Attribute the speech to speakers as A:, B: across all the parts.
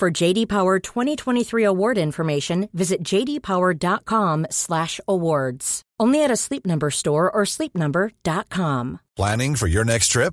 A: For JD Power 2023 award information, visit jdpower.com/awards. Only at a Sleep Number store or sleepnumber.com.
B: Planning for your next trip?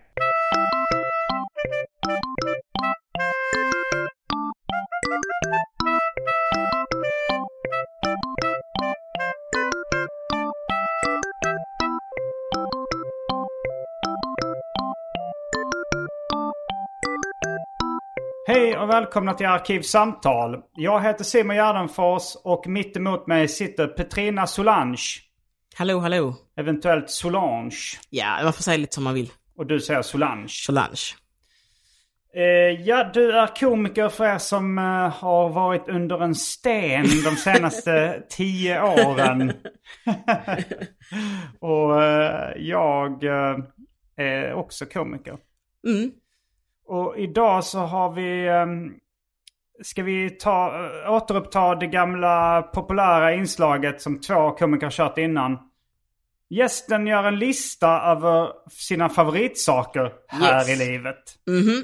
C: Hej och välkomna till Arkivsamtal. Jag heter Simon Gärdenfors och mitt emot mig sitter Petrina Solange.
D: Hallå, hallå.
C: Eventuellt Solange.
D: Ja, man får säga lite som man vill.
C: Och du säger Solange.
D: Solange.
C: Eh, ja, du är komiker för er som eh, har varit under en sten de senaste tio åren. och eh, jag eh, är också komiker.
D: Mm.
C: Och idag så har vi... ehm, ska vi ta, äh, återuppta det gamla populära inslaget som två komiker kört innan. Gästen gör en lista över sina favoritsaker här
D: Yes.
C: i livet.
D: Mhm.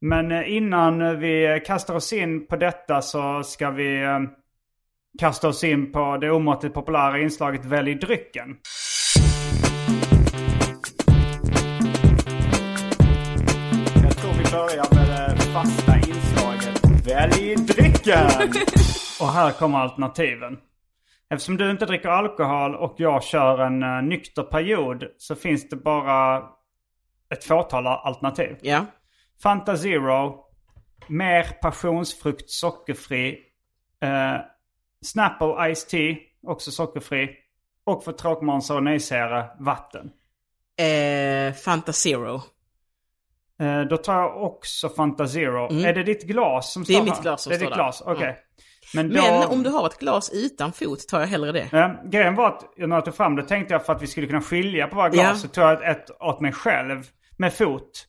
C: Men eh, innan vi kastar oss in på detta så ska vi eh, kasta oss in på det omåttligt populära inslaget Välj drycken. Börjar med det fasta inslaget Välj drycken! Och här kommer alternativen. Eftersom du inte dricker alkohol och jag kör en uh, nykter period så finns det bara ett fåtal alternativ.
D: Ja.
C: Fanta Zero, mer passionsfrukt sockerfri, eh, Snapple Ice Tea, också sockerfri. Och för tråkmånsar och nejsägare, vatten.
D: Eh, Fanta Zero.
C: Eh, då tar jag också Fanta Zero. Är det ditt glas som
D: Mm. Det är
C: står
D: mitt glas som
C: Det är
D: står
C: ditt
D: där.
C: glas, okej. Men, då,
D: Men om du har ett glas utan fot tar jag hellre det.
C: Ja, grejen var att när jag tog fram det tänkte jag för att vi skulle kunna skilja på våra glas
D: Ja.
C: så tog jag ett, åt mig själv med fot.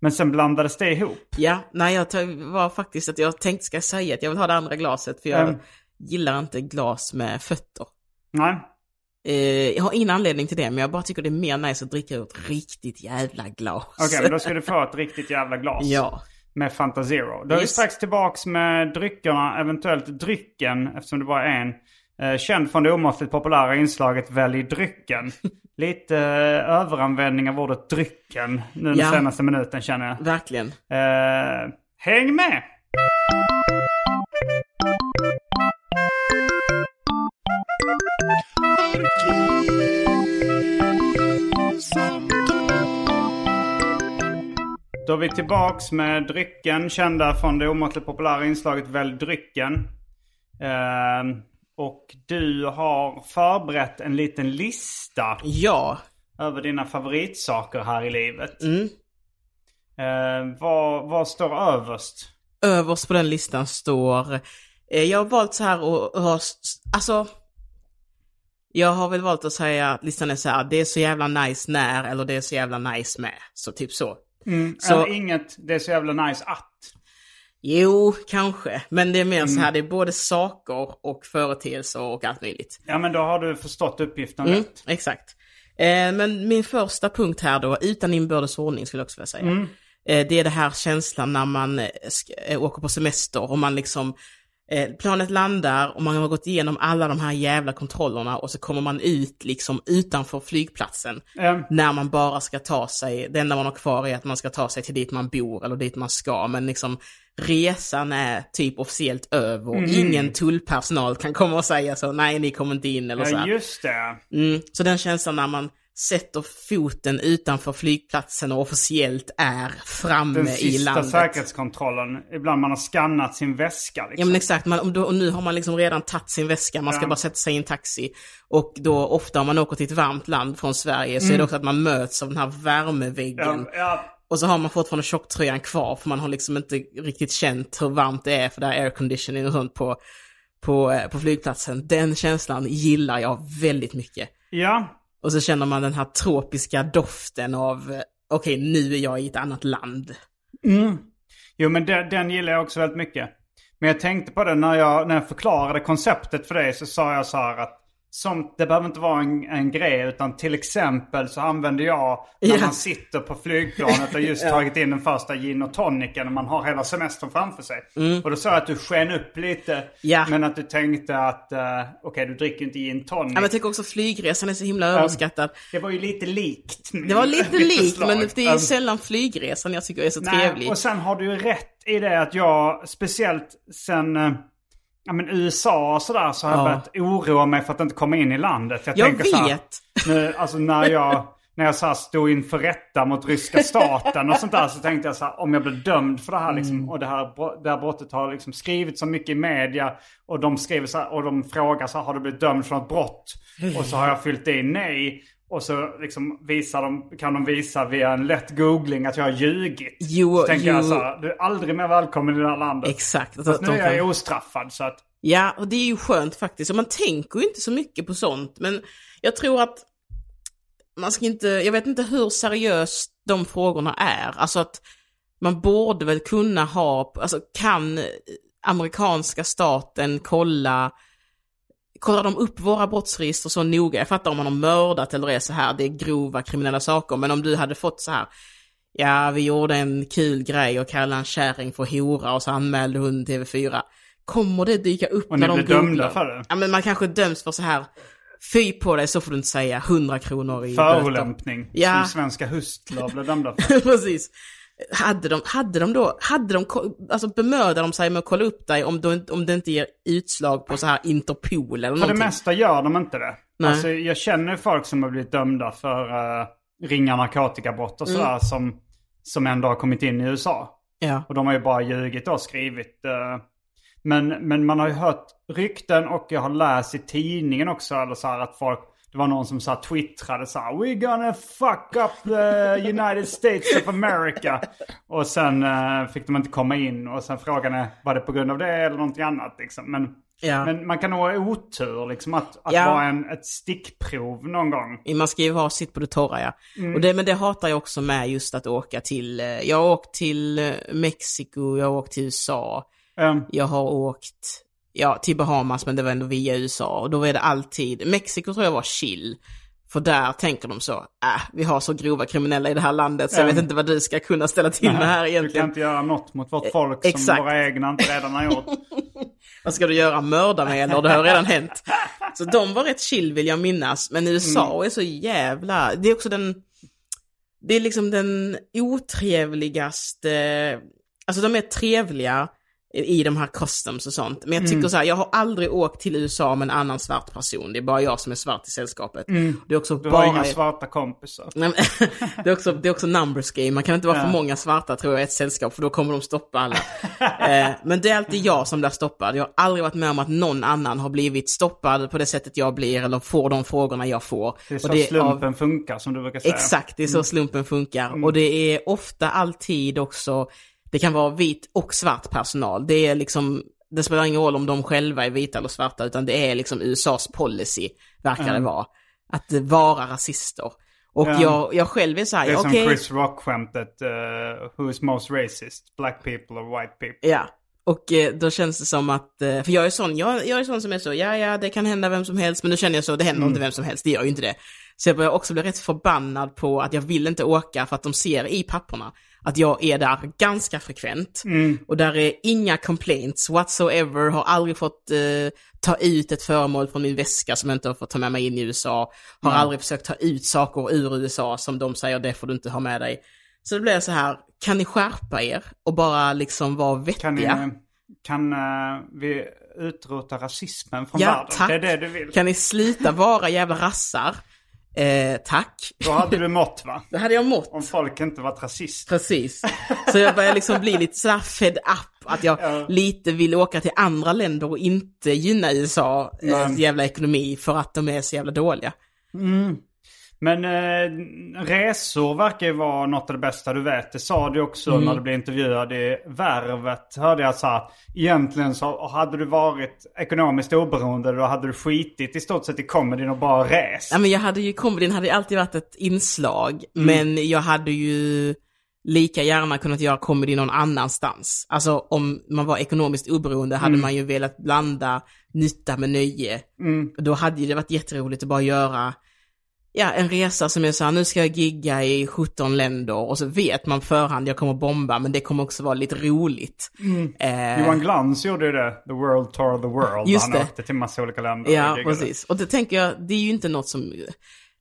C: Men sen blandades det ihop.
D: Ja, nej jag var faktiskt att jag tänkte ska jag säga att jag vill ha det andra glaset för jag
C: Mm.
D: gillar inte glas med fötter.
C: Nej.
D: Eh, jag har ingen anledning till det men jag bara tycker det är mer nice att dricka ur ett riktigt jävla glas.
C: Okej, men då ska du få ett riktigt jävla glas.
D: Ja.
C: Med Fanta Zero. Då är vi strax tillbaks med dryckerna, eventuellt drycken, eftersom det bara är en. Eh, känd från det omåttligt populära inslaget Välj drycken. Lite eh, överanvändning av ordet drycken nu den
D: Ja.
C: senaste minuten känner jag.
D: Verkligen.
C: Eh, häng med! Då är vi tillbaks med drycken, kända från det omåttligt populära inslaget Välj drycken. Eh, och du har förberett en liten lista
D: Ja.
C: över dina favoritsaker här i livet.
D: Mm.
C: Eh, vad, vad står överst?
D: överst på den listan står, eh, jag har valt så här och, har alltså, jag har väl valt att säga att listan är så här, det är så jävla nice när, eller det är så jävla nice med. Så typ så. Så-
C: Eller inget, det är så jävla nice att.
D: Jo, kanske. Men det är mer så här, det är både saker och företeelser och allt möjligt.
C: Ja men då har du förstått uppgiften
D: Mm,
C: rätt.
D: exakt. Eh, men min första punkt här då, utan inbördes ordning skulle jag också vilja säga. Eh, det är det här känslan när man eh, åker på semester och man liksom Eh, planet landar och man har gått igenom alla de här jävla kontrollerna och så kommer man ut liksom utanför flygplatsen.
C: Ehm,
D: När man bara ska ta sig, det enda man har kvar är att man ska ta sig till dit man bor eller dit man ska. Men liksom resan är typ officiellt över.
C: Mhm.
D: Ingen tullpersonal kan komma och säga så, nej ni kommer inte in eller så.
C: ja, just det.
D: Mm, så den känslan när man sätter foten utanför flygplatsen och officiellt är framme
C: Den
D: i
C: sista
D: landet.
C: säkerhetskontrollen. Ibland man har skannat sin väska.
D: Ja
C: Liksom.
D: men exakt, man, och, nu har man liksom redan tagit sin väska, man ska
C: Ja.
D: bara sätta sig i en taxi. Och då ofta om man åker till ett varmt land från Sverige så är det också att man möts av den här värmeväggen.
C: Mm. ja, ja,
D: Och så har man fortfarande tjocktröjan kvar för man har liksom inte riktigt känt hur varmt det är för det är airconditioning och sånt på, på, eh, på flygplatsen. Den känslan gillar jag väldigt mycket.
C: ja.
D: Och så känner man den här tropiska doften av, okej okej nu är jag i ett annat land.
C: Mm. Jo men den, den gillar jag också väldigt mycket. Men jag tänkte på det när jag, när jag förklarade konceptet för dig så sa jag så här att som, det behöver inte vara en, en grej utan till exempel så använder jag när
D: Ja.
C: man sitter på flygplanet och just tagit in den första gin och tonicen och man har hela semestern framför sig. Och då sa jag att du sken upp lite
D: Mm. Ja.
C: men att du tänkte att uh, okej du dricker inte gin tonic.
D: Ja, men jag tycker också flygresan är så himla överskattad.
C: Det var ju lite likt.
D: Det var lite likt, men det är ju
C: Um,
D: sällan flygresan jag tycker är så
C: Nej,
D: trevlig.
C: och sen har du ju rätt i det att jag, speciellt sen eh, ja, men USA och sådär, så har jag
D: Ja.
C: börjat oroa mig för att inte komma in i landet.
D: Jag
C: tänker så här,
D: vet.
C: nu, alltså när jag, när jag så här stod inför rätta mot ryska staten och sånt där så tänkte jag så här, om jag blir dömd för det här liksom,
D: Mm.
C: och det här, det här brottet har liksom skrivit så mycket i media och de skriver så här, och de frågar så här, har du blivit dömd för något brott? Och så har jag fyllt i nej. Och så liksom visar de, kan de visa via en lätt googling att jag har ljugit.
D: Jo,
C: så tänker jag
D: jo.
C: så här, du är aldrig mer välkommen i det här landet.
D: Exakt.
C: Fast
D: de
C: nu är jag
D: kan-
C: ostraffad så att...
D: Ja, och det är ju skönt faktiskt. Och man tänker ju inte så mycket på sånt. Men jag tror att man ska inte, jag vet inte hur seriöst de frågorna är. Alltså att man borde väl kunna ha, alltså kan amerikanska staten kolla Kollar de upp våra brottsregister så noga? Jag fattar om man har mördat eller är så här, det är grova kriminella saker. Men om du hade fått så här, ja vi gjorde en kul grej och kallade en kärring för hora och så anmälde hon TV4. Kommer det dyka upp
C: Och
D: när
C: ni
D: de
C: blir dömda
D: googlar?
C: för det?
D: Ja men man kanske döms för så här, fy på dig så får du inte säga 100 kronor i böter.
C: Förolämpning.
D: Ja.
C: Som svenska hustlor blev dömda för.
D: Precis. Hade de, hade de då, hade de, alltså bemödade de sig med att kolla upp dig om, om det inte ger utslag på så här Interpol eller
C: För det
D: någonting?
C: mesta gör de inte det.
D: Nej.
C: Alltså, jag känner folk som har blivit dömda för uh, ringa narkotikabrott och
D: Mm.
C: sådär som, som ändå har kommit in i USA.
D: Ja.
C: Och de har ju bara ljugit och skrivit. eh, men, men man har ju hört rykten och jag har läst i tidningen också eller så här att folk, det var någon som så här twittrade så här We're gonna fuck up the United States of America. Och sen eh, fick de inte komma in och sen frågan är var det på grund av det eller någonting annat liksom. Men,
D: Ja.
C: men man kan nog ha otur liksom att, att
D: Ja.
C: vara en, ett stickprov någon gång.
D: Man ska ju ha sitt på det torra ja.
C: Mm.
D: Och det, men det hatar jag också med just att åka till, eh, jag har åkt till eh, Mexiko, jag har åkt till USA,
C: Eh,
D: jag har åkt, ja till Bahamas men det var ändå via USA och då är det alltid, Mexiko tror jag var chill. För där tänker de så, äh, vi har så grova kriminella i det här landet så jag
C: Mm.
D: vet inte vad du ska kunna ställa till med här
C: du kan
D: egentligen.
C: inte göra något mot vårt folk som
D: exakt.
C: våra egna inte redan har gjort.
D: Vad ska du göra? Mörda mig eller? Det har redan hänt. Så de var rätt chill vill jag minnas. Men USA är så jävla... Det är också den... Det är liksom den otrevligaste... Alltså de är trevliga i de här customs och sånt. Men jag tycker så här, jag har aldrig åkt till USA med en annan svart person. Det är bara jag som är svart i sällskapet. Det är också
C: Du
D: bara...
C: har inga svarta kompisar.
D: Det, är också, det är också numbers game. Man kan inte vara
C: Ja.
D: för många svarta tror jag i ett sällskap för då kommer de stoppa alla. eh, men det är alltid jag som blir stoppad. Jag har aldrig varit med om att någon annan har blivit stoppad på det sättet jag blir eller får de frågorna jag får.
C: Det är så
D: Och det är
C: slumpen
D: av-
C: funkar som du brukar säga.
D: Exakt, det är så slumpen funkar. Och det är ofta alltid också, det kan vara vit och svart personal. Det är liksom, det spelar ingen roll om de själva är vita eller svarta, utan det är liksom USAs policy, verkar det vara. Att vara rasister. Och
C: Ja.
D: jag, jag själv är så här,
C: Det är som
D: okej,
C: Chris Rock-skämtet. Uh, who is most racist? Black people or white people?
D: ja. Och eh, då känns det som att, eh, för jag är sån, jag, jag är sån som är så, ja ja det kan hända vem som helst, men nu känner jag så, det händer inte vem som helst, det gör ju inte det. Så jag börjar också bli rätt förbannad på att jag vill inte åka för att de ser i papperna att jag är där ganska frekvent. Och där är inga complaints whatsoever, har aldrig fått eh, ta ut ett föremål från min väska som jag inte har fått ta med mig in i USA. Har aldrig försökt ta ut saker ur USA som de säger det får du inte ha med dig. Så det blir så här, kan ni skärpa er och bara liksom vara vettiga?
C: Kan, ni, kan eh, vi utrota rasismen från
D: Ja,
C: världen?
D: tack.
C: Det är det du vill.
D: Kan ni sluta vara jävla rassar? Eh, tack.
C: Då hade du mått va?
D: Då hade jag mått.
C: Om folk inte var rasister.
D: Precis. Så jag börjar liksom bli lite sådär fed up, att jag
C: Ja.
D: lite vill åka till andra länder och inte gynna USA eh, jävla ekonomi för att de är så jävla dåliga.
C: Men eh, resor verkar ju vara något av det bästa du vet. Det sa du också
D: Mm.
C: när du blev intervjuad i Värvet. Hörde jag så här, egentligen så hade du varit ekonomiskt oberoende då hade du skitit i stort sett i comedyn och bara rest.
D: Ja, men jag hade ju, comedyn hade alltid varit ett inslag,
C: Mm.
D: men jag hade ju lika gärna kunnat göra comedy någon annanstans. Alltså om man var ekonomiskt oberoende hade
C: Mm.
D: man ju velat blanda nytta med nöje. Då hade det varit jätteroligt att bara göra Ja, en resa som är så här, nu ska jag gigga i 17 länder och så vet man på förhand, jag kommer bomba, men det kommer också vara lite roligt. Eh,
C: Johan Glans gjorde ju det, The World Tour of the World.
D: Just
C: han
D: det.
C: åkte till massa olika länder.
D: Ja,
C: och
D: precis. Och det tänker jag, det är ju inte något som,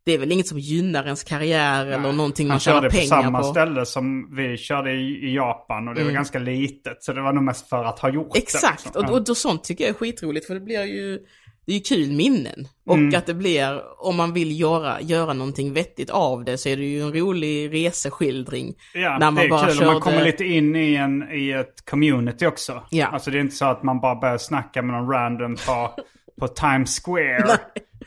D: det är väl inget som gynnar ens karriär eller någonting man
C: Han
D: tjänar
C: körde på
D: pengar
C: samma
D: på.
C: ställe som vi körde i, i Japan och det var ganska litet. Så det var nog mest för att ha gjort
D: Exakt,
C: det. liksom.
D: och, och då sånt tycker jag är skitroligt för det blir ju, det är ju kul minnen. Och
C: Mm.
D: att det blir, om man vill göra, göra någonting vettigt av det så är det ju en rolig reseskildring.
C: Ja,
D: när man
C: det är
D: bara
C: kul om man kommer
D: körde-
C: lite in i, en, i ett community också.
D: Ja.
C: Alltså det är inte så att man bara börjar snacka med någon random på, på Times Square.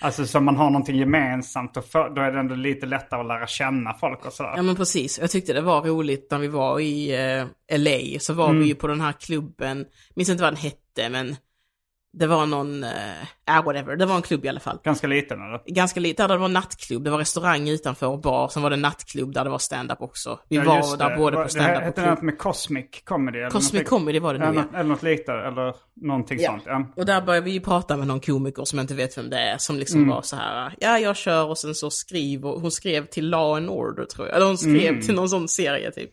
C: Alltså så man har någonting gemensamt och för, då är det ändå lite lättare att lära känna folk och sådär.
D: Ja men precis, jag tyckte det var roligt när vi var i eh, LA, så var
C: Mm.
D: vi ju på den här klubben, minns inte vad den hette men det var någon, äh, whatever, det var en klubb i alla fall.
C: Ganska liten eller?
D: Ganska lite, där det var nattklubb, det var restaurang utanför och bar, sen var det nattklubb där det var stand-up också. Vi
C: Ja,
D: var där
C: det.
D: både på stand-up
C: Det
D: och
C: hette
D: klubb.
C: något med Cosmic Comedy? Eller
D: Cosmic
C: någonting.
D: Comedy var det
C: Ja,
D: nog ja.
C: något, eller något liknande, eller någonting sånt. Ja.
D: Och där började vi ju prata med någon komiker som jag inte vet vem det är, som liksom
C: Mm.
D: var så här, ja jag kör och sen så skriver, hon skrev till Law and Order tror jag, eller hon skrev till någon sån serie typ.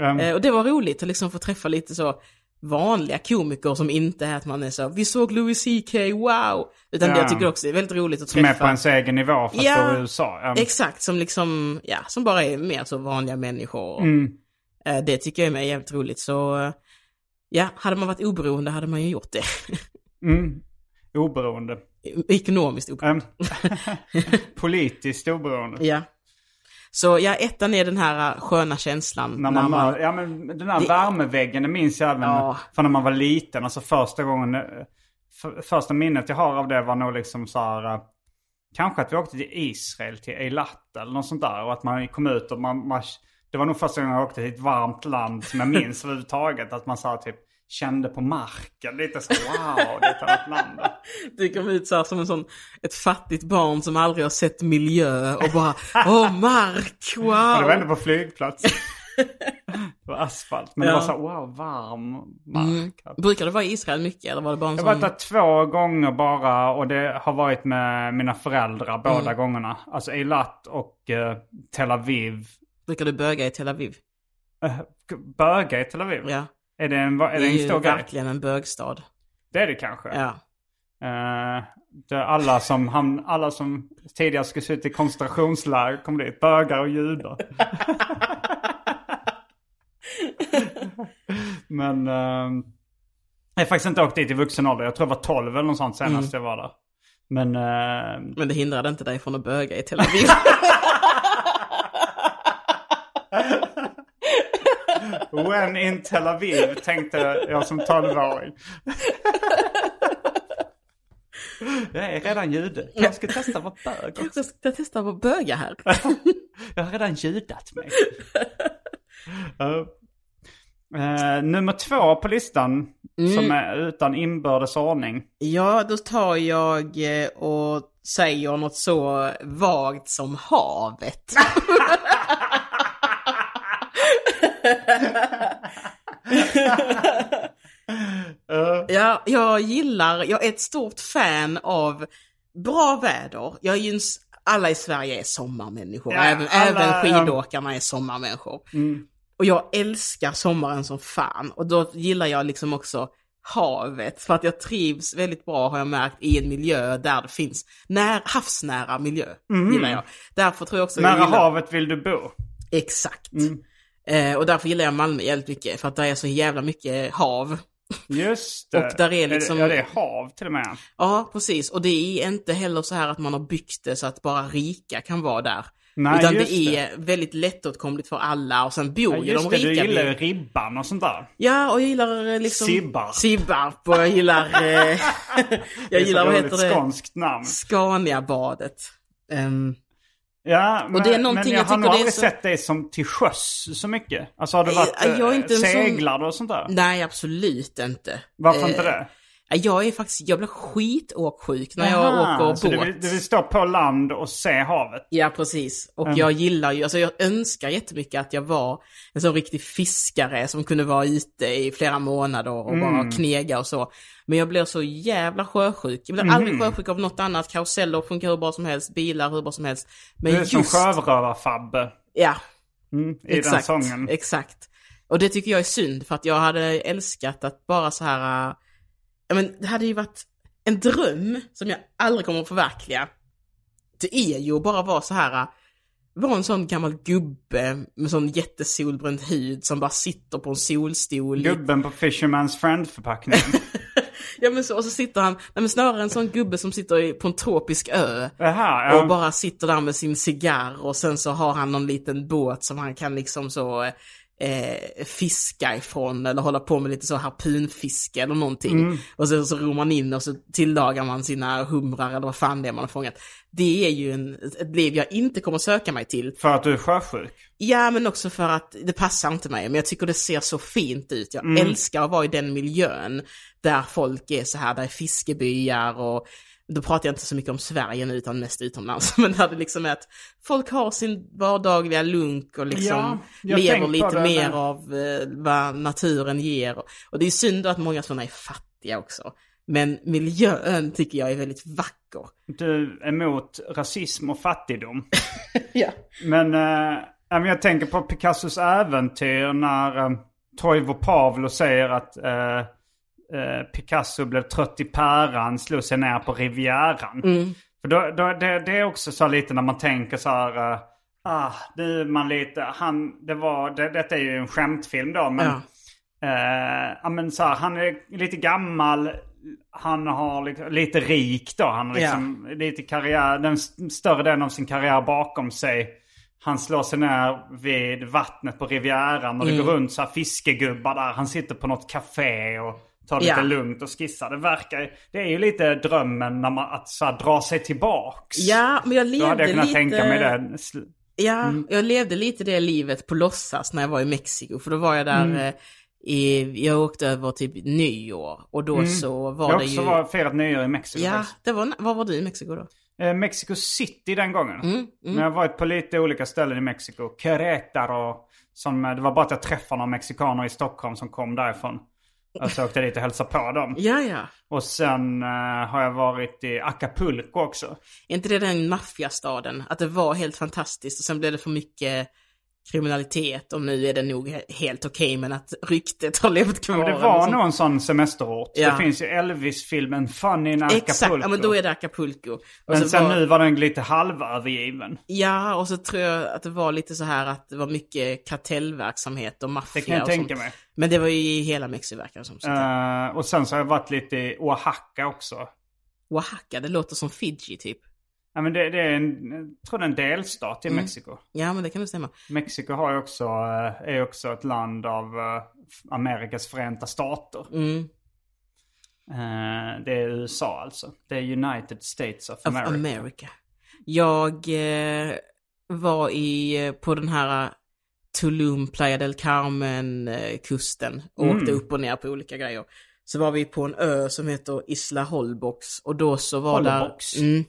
C: Mm.
D: Och det var roligt att liksom få träffa lite så vanliga komiker som inte är att man är så, vi såg Louis CK, wow! Utan
C: Ja.
D: jag tycker också det är väldigt roligt att
C: Som är
D: träffa.
C: på ens egen nivå fast
D: Ja.
C: i USA. Ja.
D: Exakt, som liksom, ja, som bara är mer så vanliga människor.
C: Mm.
D: Eh, det tycker jag är jävligt roligt, så eh, ja, hade man varit oberoende hade man ju gjort det.
C: Mm. Oberoende.
D: Ekonomiskt oberoende.
C: Ehm, politiskt oberoende.
D: Ja. Så ja, ettan är den här uh, sköna känslan.
C: När man, mör- ja men den här
D: Det-
C: värmeväggen, det minns jag även
D: Ja.
C: från när man var liten. Alltså första gången, eh, för, första minnet jag har av det var nog liksom så här. eh, Kanske att vi åkte till Israel, till Eilat eller något sånt där. Och att man kom ut och man, man det var nog första gången jag åkte till ett varmt land som jag minns överhuvudtaget. Att man här, typ kände på marken. Lite så wow, det är ett annat land.
D: Du kom ut så här som en sån, ett fattigt barn som aldrig har sett miljö och bara, åh mark,
C: Och det var
D: wow!
C: ändå på flygplats. det var asfalt. Men
D: Ja.
C: det var så wow, varm mark.
D: Brukar du vara i Israel mycket eller var det bara en
C: Jag har
D: sån?
C: varit där två gånger bara och det har varit med mina föräldrar båda
D: Mm.
C: gångerna. Alltså Eilat och eh, Tel Aviv.
D: Brukar du böga i Tel Aviv?
C: Uh, böga i Tel Aviv?
D: Ja.
C: Är det en, är
D: Det
C: det
D: är
C: en
D: ju
C: stor grej?
D: verkligen en bögstad.
C: Det är det kanske.
D: Ja.
C: Det är alla, som, han, alla som tidigare skulle se ut i koncentrationsläger kom dit. Bögar och judar. Men eh, jag har faktiskt inte åkt dit i vuxen ålder. Jag tror jag var 12 eller något sånt senast
D: Mm.
C: jag var där. Men eh,
D: Men det hindrade inte dig från att böga i Tel Aviv.
C: when in Tel Aviv tänkte jag som 12-åring. Jag är redan jude. Jag ska testa att vara bög också.
D: Jag ska testa att böga här.
C: Jag har redan judat mig. Uh, eh, nummer två på listan, som är utan inbördes ordning.
D: Ja, då tar jag eh, och säger något så vagt som havet. ja, jag gillar, jag är ett stort fan av bra väder. Jag är ju en, s- alla i Sverige är sommarmänniskor.
C: Ja,
D: även,
C: alla-
D: även skidåkarna är sommarmänniskor.
C: Mm.
D: Och jag älskar sommaren som fan. Och då gillar jag liksom också havet. För att jag trivs väldigt bra har jag märkt i en miljö där det finns när, havsnära miljö. Gillar jag. Därför tror jag också jag
C: Mm. Nära
D: gillar...
C: havet vill du bo.
D: Exakt.
C: Mm.
D: Eh, och därför gillar jag Malmö jävligt mycket. För att det är så jävla mycket hav.
C: Just det.
D: Och där är liksom-
C: Ja, det är hav till och med.
D: Ja, precis. Och det är inte heller så här att man har byggt det så att bara rika kan vara där.
C: Nej,
D: Utan det är väldigt lättåtkomligt för alla och sen bor
C: Ja,
D: ju de
C: det, du
D: rika.
C: gillar ju ribban och sånt där.
D: Ja, och jag gillar eh, liksom...
C: Sibbar.
D: Sibbarp och jag gillar... Eh,
C: Det
D: jag gillar, vad heter det?
C: skånskt namn.
D: Scaniabadet. Ehm,
C: Ja, men,
D: det är
C: men jag,
D: jag
C: har nog aldrig
D: så-
C: sett dig som till sjöss så mycket. Alltså har du varit
D: jag inte
C: eh,
D: en sån-
C: och sånt där?
D: nej, absolut inte.
C: Varför
D: Eh,
C: inte det?
D: Jag är faktiskt, jag blir skitåksjuk när jag
C: Aha,
D: åker
C: så
D: båt.
C: du vill, du vill stå på land och se havet?
D: Ja, precis. Och
C: Mm.
D: jag gillar ju, alltså jag önskar jättemycket att jag var en sån riktig fiskare som kunde vara ute i flera månader och
C: Mm.
D: bara knega och så. Men jag blir så jävla sjösjuk. Jag blir
C: Mhm.
D: aldrig sjösjuk av något annat. Karuseller funkar hur bra som helst, bilar hur bra som helst. Men
C: Du är som sjörövar-Fabbe
D: Ja,
C: mm, i
D: exakt.
C: den sången.
D: Exakt. Och det tycker jag är synd för att jag hade älskat att bara så här, ja men det hade ju varit en dröm som jag aldrig kommer att förverkliga. Det är ju att bara vara så här, vara en sån gammal gubbe med sån jättesolbränd hud som bara sitter på en solstol.
C: Gubben på Fisherman's Friend-förpackningen.
D: Ja men så, och så sitter han, nej men snarare en sån gubbe som sitter på en tropisk ö.
C: Jaha, ja.
D: Och bara sitter där med sin cigarr och sen så har han någon liten båt som han kan liksom så eh, fiska ifrån eller hålla på med lite så harpunfiske eller någonting.
C: Mm.
D: Och sen så ror man in och så tillagar man sina humrar eller vad fan det är man har fångat. Det är ju en, ett liv jag inte kommer söka mig till.
C: För att du är sjösjuk?
D: Ja, men också för att det passar inte mig. Men jag tycker det ser så fint ut. Jag
C: Mm.
D: älskar att vara i den miljön där folk är så här, där är fiskebyar och då pratar jag inte så mycket om Sverige nu utan mest utomlands. Men där det liksom är att folk har sin vardagliga lunk och liksom
C: Ja,
D: lever lite mer
C: med.
D: av eh, vad naturen ger. Och det är synd att många sådana är fattiga också. Men miljön tycker jag är väldigt vacker.
C: Du är emot rasism och fattigdom.
D: Ja.
C: Men, eh, ja, men jag tänker på Picassos äventyr när eh, Toivo Pavlo säger att eh, eh, Picasso blev trött i päran, slog sig ner på Rivieran. För då, då, det, det är också så lite när man tänker så här, eh, ah, nu man lite, han, det var, det, detta är ju en skämtfilm då, men
D: Ja.
C: Eh, ja, men så här, han är lite gammal, han har liksom, lite rik då. Han har liksom lite karriär, den st- större delen av sin karriär bakom sig. Han slår sig ner vid vattnet på Rivieran och det
D: Mm.
C: går runt så här fiskegubbar där. Han sitter på något café och tar det
D: Ja.
C: lite lugnt och skissar. Det verkar, det är ju lite drömmen när man, att så här, dra sig tillbaks.
D: Ja, men jag
C: Då
D: levde
C: hade jag kunnat
D: lite...
C: tänka mig det.
D: Ja,
C: Mm.
D: jag levde lite det livet på låtsas när jag var i Mexiko. För då var jag där,
C: Mm.
D: eh, i, jag åkte över typ nyår. Och då så var
C: Mm. Jag har
D: det
C: också
D: ju...
C: var, firat nyår i Mexiko
D: Ja,
C: faktiskt.
D: det var, var var du i Mexiko då?
C: Eh, Mexico City den gången.
D: Mm,
C: Men jag har varit på lite olika ställen i Mexiko. Querétaro. Som, det var bara att jag träffade några mexikaner i Stockholm som kom därifrån. Och så åkte dit och hälsade på dem.
D: Ja, ja.
C: Och sen eh, har jag varit i Acapulco också.
D: Är inte det den maffiastaden? Att det var helt fantastiskt och sen blev det för mycket kriminalitet och nu är det nog he- helt okej men att ryktet har levt kvar.
C: Men det var nog en sån semesterort.
D: Ja.
C: Det finns ju Elvis-filmen Fun in Acapulco.
D: Exakt, ja men då är det Acapulco. Och
C: Men sen
D: var-
C: nu var den lite halvövergiven.
D: Ja, och så tror jag att det var lite så här att det var mycket kartellverksamhet och maffia
C: Det kan jag tänka mig.
D: Men det var ju i hela Mexiko verkar som.
C: Eh, och sen så har jag varit lite i Oaxaca också.
D: Oaxaca, det låter som Fiji typ.
C: Ja, men det, det är en, jag tror det är en delstat i
D: Mm.
C: Mexiko.
D: Ja, men det kan nog stämma.
C: Mexiko har också, eh, är också ett land av eh, Amerikas förenta stater.
D: Mm.
C: Eh, Det är USA alltså. Det är United States of
D: Of
C: America.
D: America. Jag var i, på den här Tulum, Playa del Carmen eh, kusten och
C: Mm.
D: åkte upp och ner på olika grejer. Så var vi på en ö som heter Isla Holbox och då så var
C: Holbox?
D: där... Mm,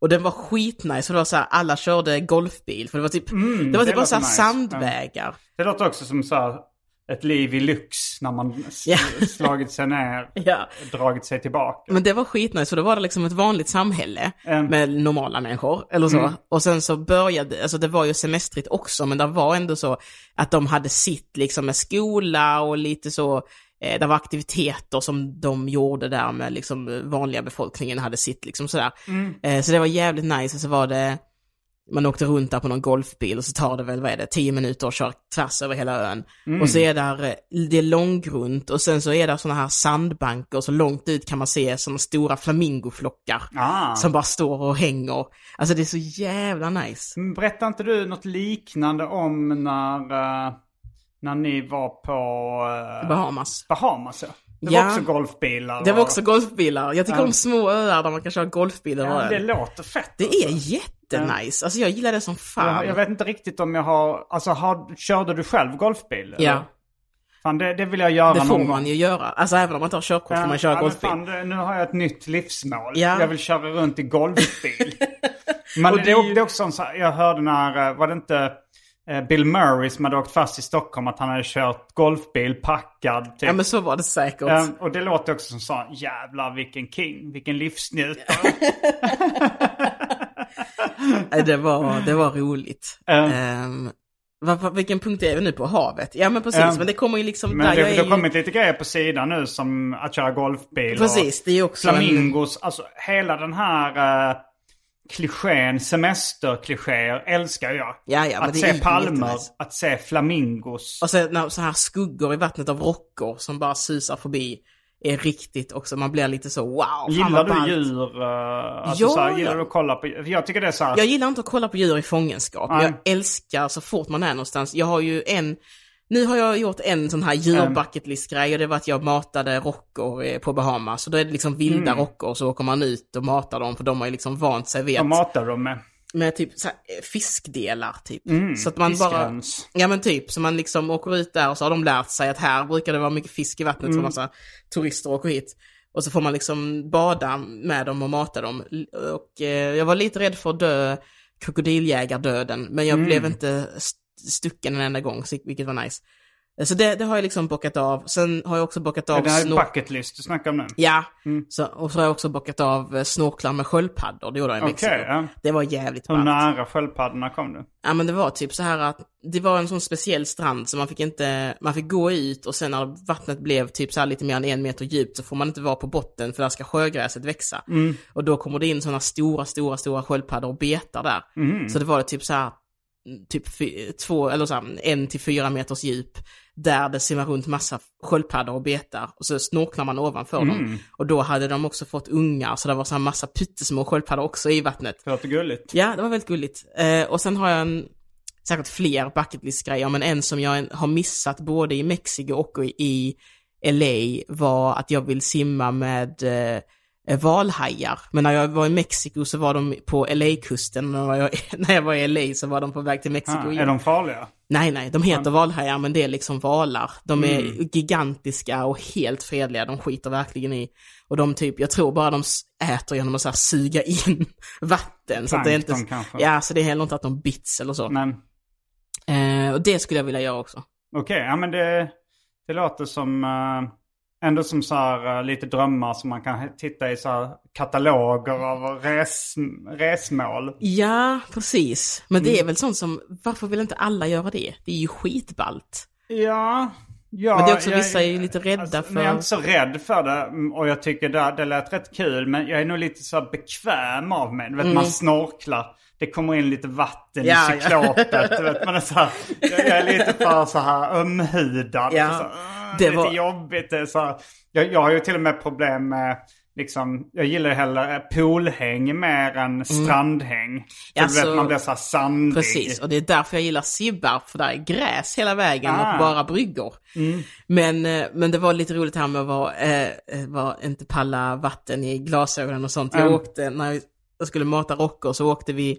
D: och den var skitnice, för det var så här, alla körde golfbil. För det var typ,
C: Mm,
D: det var
C: det
D: typ bara så här
C: nice.
D: sandvägar.
C: Det låter också som så här, ett liv i lyx när man
D: Ja.
C: slagit sig ner,
D: Ja.
C: dragit sig tillbaka.
D: Men det var skitnice, så då var det liksom ett vanligt samhälle
C: Mm.
D: med normala människor, eller så. Och sen så började, alltså det var ju semestrigt också, men det var ändå så att de hade sitt liksom med skola och lite så, det var aktiviteter som de gjorde där med liksom eh, vanliga befolkningen hade sitt liksom sådär. Eh, så det var jävligt nice, och så var det, man åkte runt där på någon golfbil och så tar det väl, vad är det, tio minuter och kör tvärs över hela ön. Och så är där, eh, det är långgrunt och sen så är det sådana här sandbanker och så långt ut kan man se sådana stora flamingoflockar.
C: Ah.
D: Som bara står och hänger. Alltså det är så jävla nice.
C: Men Berättade inte du något liknande om när, eh, när ni var på eh,
D: Bahamas.
C: Bahamas? Ja. Det
D: Ja.
C: var också golfbilar.
D: Det var också golfbilar. Jag tycker
C: Ja.
D: om små öar där man kan köra golfbil över
C: Ja, det låter fett.
D: Det
C: alltså.
D: är jättenice. Alltså jag gillar det som fan.
C: Jag, jag vet inte riktigt om jag har, alltså har, körde du själv golfbil? eller?
D: Ja.
C: Fan det, det vill jag göra
D: Det får
C: någon
D: man
C: gång.
D: ju göra. Alltså även om man inte har körkort får man köra
C: ja,
D: golfbil.
C: fan, det, nu har jag ett nytt livsmål.
D: Ja.
C: Jag vill köra runt i golfbil. Men det,
D: det
C: är också en så här, jag hörde när, eh, var det inte Bill Murray som hade åkt fast i Stockholm att han hade kört golfbil packad. Typ.
D: Ja men så var det säkert.
C: Eh, och det låter också som så jävlar vilken king, vilken livsnjutare.
D: Det, var, det var roligt.
C: Ja.
D: Ehm, vad, vad, vilken punkt är vi nu på? Havet? Ja men precis, men det kommer ju liksom...
C: Men
D: där,
C: det,
D: jag
C: det har
D: ju,
C: kommit lite grejer på sidan nu som att köra golfbil.
D: Precis, det är också en-
C: Flamingos, alltså hela den här uh, klichén, semesterklichéer älskar jag.
D: Ja, ja,
C: att se palmer, att se flamingos.
D: Och sen så här skuggor i vattnet av rockor som bara susar förbi är riktigt också, man blir lite så wow,
C: Gillar du
D: ballt.
C: djur? Uh, alltså,
D: Ja,
C: här, gillar du att kolla på Jag tycker det är så här,
D: Jag gillar inte att kolla på djur i fångenskap.
C: Nej.
D: Jag älskar så fort man är någonstans. Jag har ju en, nu har jag gjort en sån här djur-bucketlist-grej och det var att jag matade rockor eh, på Bahamas. Så då är det liksom vilda rockor så åker man ut och matar dem för de har ju liksom vant sig vid
C: vad
D: att,
C: matar du med?
D: med typ så här, eh, fiskdelar typ.
C: Mm,
D: så att man bara, ja men typ, så man liksom åker ut där och så har de lärt sig att här brukar det vara mycket fisk i vattnet
C: Mm.
D: för massa turister åker hit. Och så får man liksom bada med dem och mata dem. Och eh, jag var lite rädd för att dö krokodiljägardöden, men jag
C: Mm.
D: blev inte st- stucken en enda gång, vilket var nice. Eh, Så det, det har jag liksom bockat av. Sen har jag också bockat av
C: Det här är
D: snor-
C: bucket list du snackar om nu.
D: Ja,
C: Mm.
D: så, och så har jag också bockat av eh, snorklar med sköldpaddor, det gjorde jag i Mexiko.
C: Okej, ja.
D: Det var jävligt
C: Hur
D: ballt.
C: nära sköldpaddorna kom du?
D: Ja men det var typ så här att det var en sån speciell strand så man fick inte, man fick gå ut och sen när vattnet blev typ så här lite mer än en meter djupt så får man inte vara på botten för där ska sjögräset växa. Och då kommer det in såna stora, stora, stora sköldpaddor och betar där. Så det var det typ så här typ två, eller så här, en till fyra meters djup där det simmar runt massa sköldpaddor och betar och så snorklar man ovanför dem. Och då hade de också fått ungar så det var så här massa pyttesmå sköldpaddor också i vattnet.
C: Det låter gulligt.
D: Ja, det var väldigt gulligt. Eh, och sen har jag en, säkert fler bucketlist-grejer, men en som jag har missat både i Mexiko och i LA var att jag vill simma med eh, valhajar. Men när jag var i Mexiko så var de på LA-kusten, när jag, när jag var i LA så var de på väg till Mexiko
C: Ah,
D: igen.
C: är de farliga?
D: Nej, nej, de heter valhajar men det är liksom valar. De är
C: Mm.
D: gigantiska och helt fredliga, de skiter verkligen i. Och de typ, jag tror bara de äter genom att så här suga in vatten. Så det är inte,
C: kanske.
D: ja, så det är heller inte att de bits eller så.
C: Men
D: Eh, och det skulle jag vilja göra också.
C: okej, ja men det, det låter som eh, ändå som så här eh, lite drömmar som man kan titta i så här kataloger av res, resmål.
D: Ja, precis. Men
C: Mm.
D: det är väl sånt som, varför vill inte alla göra det? Det är ju skitballt.
C: Ja, ja.
D: Men det är också,
C: jag-
D: vissa är ju lite rädda
C: alltså,
D: för-
C: Men jag är inte så rädd för det. mm, Och jag tycker det, det lät rätt kul. Men jag är nog lite så bekväm av mig. Du vet, man snorklar. Det kommer in lite vatten
D: Mm. Ja,
C: i
D: ja.
C: cyklopet. Du vet, man är så här, jag är lite för så här ömhudad.
D: Ja,
C: så, uh,
D: det var-
C: lite jobbigt. Det så här, jag, jag har ju till och med problem med Liksom, jag gillar hellre poolhäng mer än strandhäng. För
D: Alltså,
C: du vet, man blir så sandig.
D: Precis, och det är därför jag gillar Sibbarp, för där är gräs hela vägen
C: Ah.
D: och bara bryggor. Men, eh, men det var lite roligt här med att vara, eh, eh, var, inte palla vatten i glasögonen och sånt. Jag
C: Mm.
D: åkte, när jag skulle mata rockor så åkte vi,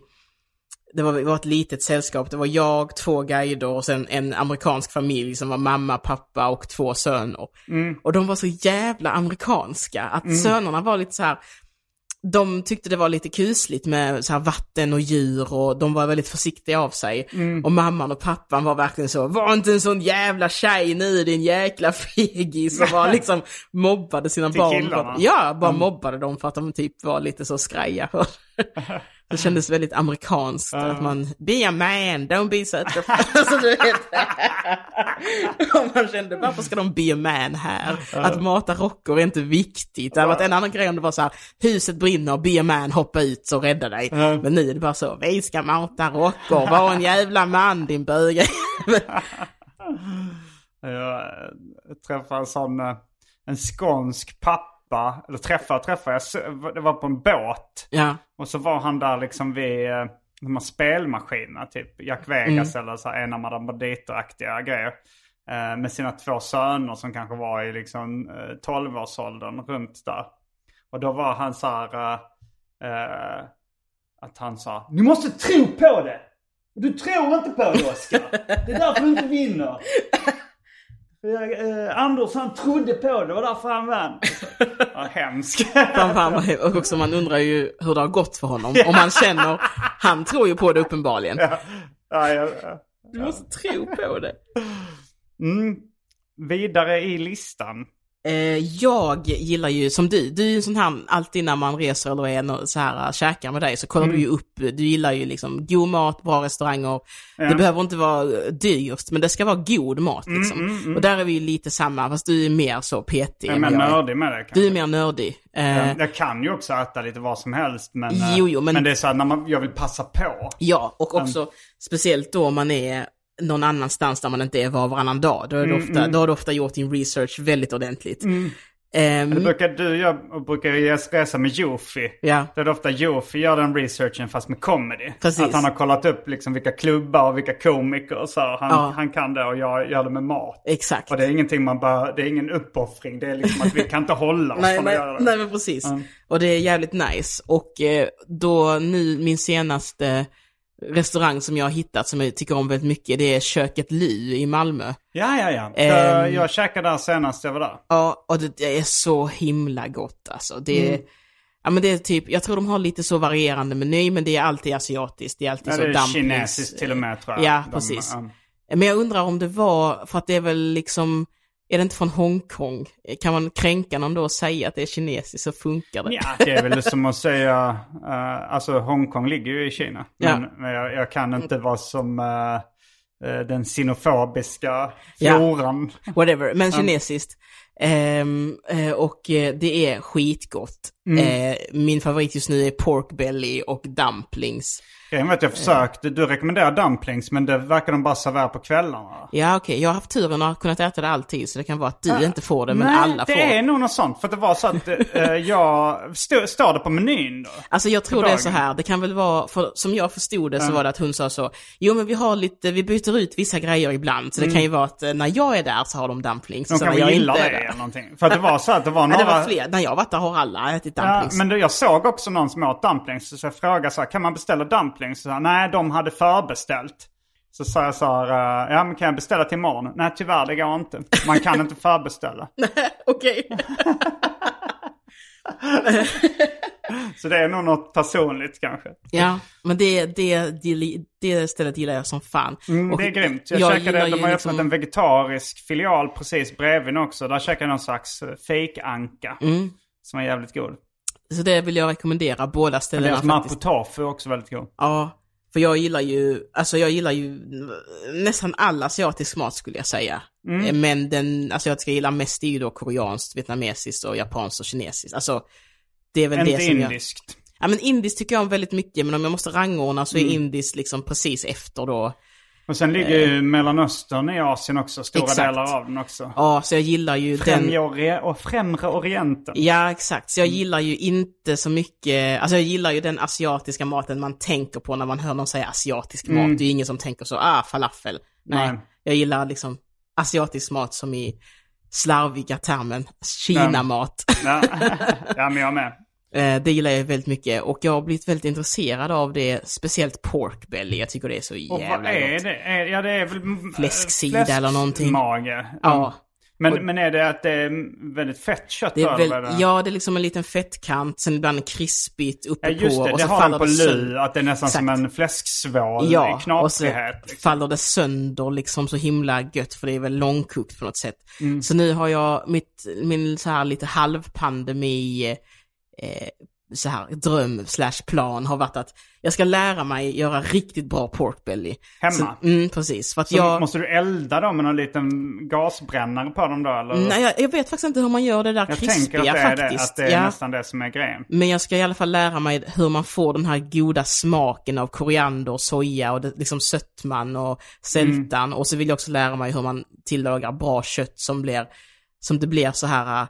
D: det var, det var ett litet sällskap, det var jag, två guider och sen en amerikansk familj som var mamma, pappa och två söner. Och de var så jävla amerikanska, att sönerna var lite så här de tyckte det var lite kusligt med så här vatten och djur och de var väldigt försiktiga av sig.
C: Mm.
D: Och mamman och pappan var verkligen så, var inte en sån jävla tjej nu din jäkla fegis. Och bara liksom mobbade sina
C: Till
D: barn.
C: Killarna?
D: att, ja, bara mobbade dem för att de typ var lite så skraja. Det kändes väldigt amerikanskt, att man, be a man, don't be such a... alltså, du vet. och man kände, varför ska de be a man här? Att mata rockor är inte viktigt. Det hade varit en annan grej om det var så här, huset brinner, be a man, hoppa ut så rädda dig. Men nu är det bara så, vi ska mata rockor, var en jävla man din bög.
C: Jag träffade en sån, eh, en skånsk pappa, eller träffade och träffade, jag, det var på en båt.
D: ja,
C: Och så var han där liksom vid eh, de här spelmaskinerna, typ Jack Vegas eller så här enarmade banditer-aktiga grejer. Eh, med sina två söner som kanske var i liksom eh, 12-årsåldern runt där. Och då var han så här, eh, eh, att han sa Ni måste tro på det! Du tror inte på det Oskar! Det är därför du inte vinner! Jag, eh, Anders han trodde på det, det var därför han vann. Ja, hemskt.
D: vad- och också man undrar ju hur det har gått för honom. Om man känner, han tror ju på det uppenbarligen.
C: ja, ja, ja.
D: Du måste tro på det.
C: Mm. Vidare i listan.
D: Eh, jag gillar ju, som du, du är ju en sån här, alltid när man reser eller är så här, äh, käkar med dig så kollar du ju upp, du gillar ju liksom god mat, bra restauranger. Det behöver inte vara eh, dyrt, men det ska vara god mat liksom. Och där är vi ju lite samma, fast du är mer så petig.
C: Jag är mer
D: jag
C: nördig med det kanske.
D: Du är mer nördig. Eh,
C: Jag kan ju också äta lite vad som helst men, eh,
D: Jo, jo, men-
C: men det är så här när man, jag vill passa på.
D: Ja, och också speciellt då man är någon annanstans där man inte är var och varannan dag. Då, är det ofta, då har du ofta gjort din research väldigt ordentligt. Ehm,
C: Det brukar du göra, och brukar resa med Jofi.
D: ja,
C: Där det ofta Jofi gör den researchen fast med comedy.
D: Precis.
C: Att han har kollat upp liksom vilka klubbar och vilka komiker och så. Han,
D: Ja.
C: han kan det och jag gör det med mat.
D: exakt.
C: Och det är ingenting man bara, det är ingen uppoffring. Det är liksom att vi kan inte hålla oss
D: Nej,
C: från att
D: nej,
C: göra det.
D: nej, men precis. Och det är jävligt nice. Och eh, då nu, min senaste restaurang som jag har hittat som jag tycker om väldigt mycket, det är Köket Ly i Malmö.
C: Ja, ja, ja.
D: Ehm.
C: jag käkade där senast jag var där.
D: Ja, och det, det är så himla gott alltså. Det
C: Mm.
D: ja men det är typ, jag tror de har lite så varierande meny, men det är alltid asiatiskt, det är alltid
C: Ja,
D: så dumplings.
C: kinesiskt till och med tror jag.
D: Ja,
C: De,
D: precis.
C: um,
D: Men jag undrar om det var, för att det är väl liksom, är det inte från Hongkong? Kan man kränka någon då och säga att det är kinesiskt så funkar det?
C: Ja, det är väl som att säga, eh, alltså Hongkong ligger ju i Kina.
D: Ja.
C: Men, men jag, jag kan inte vara som eh, den sinofobiska
D: Ja.
C: floran.
D: Whatever, men kinesiskt. Eh, och det är skitgott. Eh, min favorit just nu är pork belly och dumplings.
C: Grejen var att jag försökte, du rekommenderar dumplings men det verkar de bara servera på kvällarna.
D: Ja okej, jag har haft turen att ha kunnat äta det alltid så det kan vara att du inte får det men
C: Nej,
D: alla
C: det
D: får.
C: är nog något sånt. För det var så att eh, jag, stå, står det på menyn då?
D: Alltså jag tror det är så här, det kan väl vara, för som jag förstod det så var det att hon sa så, jo men vi har lite, vi byter ut vissa grejer ibland, så det kan ju vara att eh, när jag är där så har de dumplings,
C: Mm. De kanske gillar det eller någonting. För att det var så att det var
D: Nej,
C: några...
D: det var fler, när jag varit där har alla ätit
C: Ja,
D: dumplings.
C: men då, jag såg också någon som åt dumplings. Så jag frågade så här, kan man beställa dumplings? Så sa han, nej, de hade förbeställt. Så sa jag så här, eh, ja men kan jag beställa till imorgon? Nej tyvärr, det går inte. Man kan inte förbeställa.
D: Okej.
C: Så det är nog något personligt kanske.
D: Ja, men det, det, det, det stället gillar jag som fan.
C: Mm, det är grymt. Jag,
D: jag
C: käkade, de har
D: liksom-
C: öppnat en vegetarisk filial precis bredvid också. Där käkade jag någon slags eh, fake-anka.
D: Mm.
C: Som var jävligt god.
D: Så det vill jag rekommendera, båda ställena
C: Deras
D: faktiskt.
C: är också väldigt god.
D: Ja, för jag gillar ju, alltså jag gillar ju nästan all asiatisk mat skulle jag säga.
C: Mm.
D: Eh, Men den asiatiska jag gillar mest är ju då koreanskt, vietnamesiskt och japanskt och kinesiskt. Alltså, det är väl
C: Inte
D: det som jag...
C: indiskt.
D: Ja men indiskt tycker jag om väldigt mycket, men om jag måste rangordna så är
C: Mm.
D: indiskt liksom precis efter då.
C: Och sen ligger ju Mellanöstern i Asien också. Stora
D: Eh. Exakt.
C: delar av den också.
D: Ja, så jag gillar ju den...
C: Främre, ori- och främre orienten.
D: Ja, exakt. Så jag
C: Mm.
D: gillar ju inte så mycket, alltså jag gillar ju den asiatiska maten man tänker på när man hör någon säga asiatisk mat. Det är ju ingen som tänker så, ah, falafel. Nej,
C: Mm. Nej.
D: jag gillar liksom asiatisk mat som i slarviga termen, Kina-mat.
C: Ja. ja, men jag med.
D: Eh, det gillar jag väldigt mycket och jag har blivit väldigt intresserad av det, speciellt pork belly. Jag tycker det är så
C: Och
D: jävla
C: vad är
D: gott.
C: det? Är, ja, det är väl... mm,
D: Fläsksida eller någonting.
C: Mage.
D: Ja.
C: Men, men är det att det är väldigt fett kött
D: Det är väl,
C: eller?
D: ja, det är liksom en liten fettkant, sen ibland krispigt uppe
C: Ja, just
D: på.
C: det.
D: och
C: Det
D: så
C: har
D: faller
C: på
D: det
C: lu. Att det är nästan som
D: Exakt.
C: en fläsksvål
D: Ja,
C: i
D: och så
C: knaprighet. Liksom.
D: faller det sönder liksom så himla gött för det är väl långkokt på något sätt.
C: Mm.
D: Så nu har jag mitt, min så här lite halvpandemi eh, så här dröm slash plan har varit att jag ska lära mig göra riktigt bra pork belly.
C: Hemma?
D: Så, mm, precis. För att
C: Så
D: jag...
C: Måste du elda dem med någon liten gasbrännare på dem då? Eller?
D: Nej, jag, jag vet faktiskt inte hur man gör det där
C: jag
D: krispiga
C: tänker att det är, det,
D: faktiskt.
C: att det är
D: ja.
C: nästan det som är grejen.
D: Men jag ska i alla fall lära mig hur man får den här goda smaken av koriander och soja och det, liksom sötman och sältan.
C: Mm.
D: Och så vill jag också lära mig hur man tillagar bra kött som blir, som det blir så här,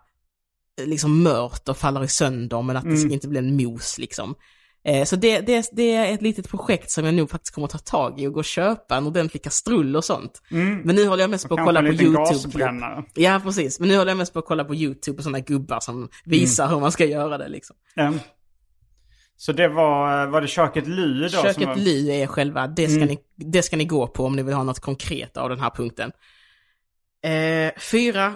D: liksom mört och faller i sönder men att det ska
C: Mm.
D: inte bli en mos liksom. Eh, Så det, det, det är ett litet projekt som jag nog faktiskt kommer att ta tag i och gå och köpa en ordentlig kastrull och sånt. Men nu håller jag mest på att
C: Mm.
D: Kolla på YouTube. Ja, precis. Men nu håller jag mest på att kolla på YouTube och sådana gubbar som visar
C: Mm.
D: hur man ska göra det liksom.
C: Ehm. Så det var, var det köket Lu då?
D: Köket
C: var... Mm.
D: Ly är själva, det ska, ni, det ska ni gå på om ni vill ha något konkret av den här punkten. Eh, fyra,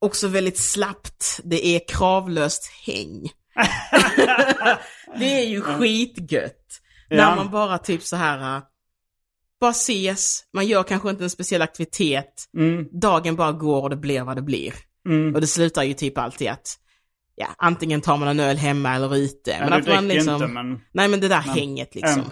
D: också väldigt slappt, det är kravlöst häng. det är ju skitgött.
C: Ja.
D: När man bara typ så här, eh, bara ses, man gör kanske inte en speciell aktivitet,
C: Mm.
D: dagen bara går och det blir vad det blir. Och det slutar ju typ alltid att, ja, antingen tar man en öl hemma eller ute.
C: Ja, du
D: att man liksom,
C: inte, men-
D: Nej men det där hänget liksom.
C: Ehm,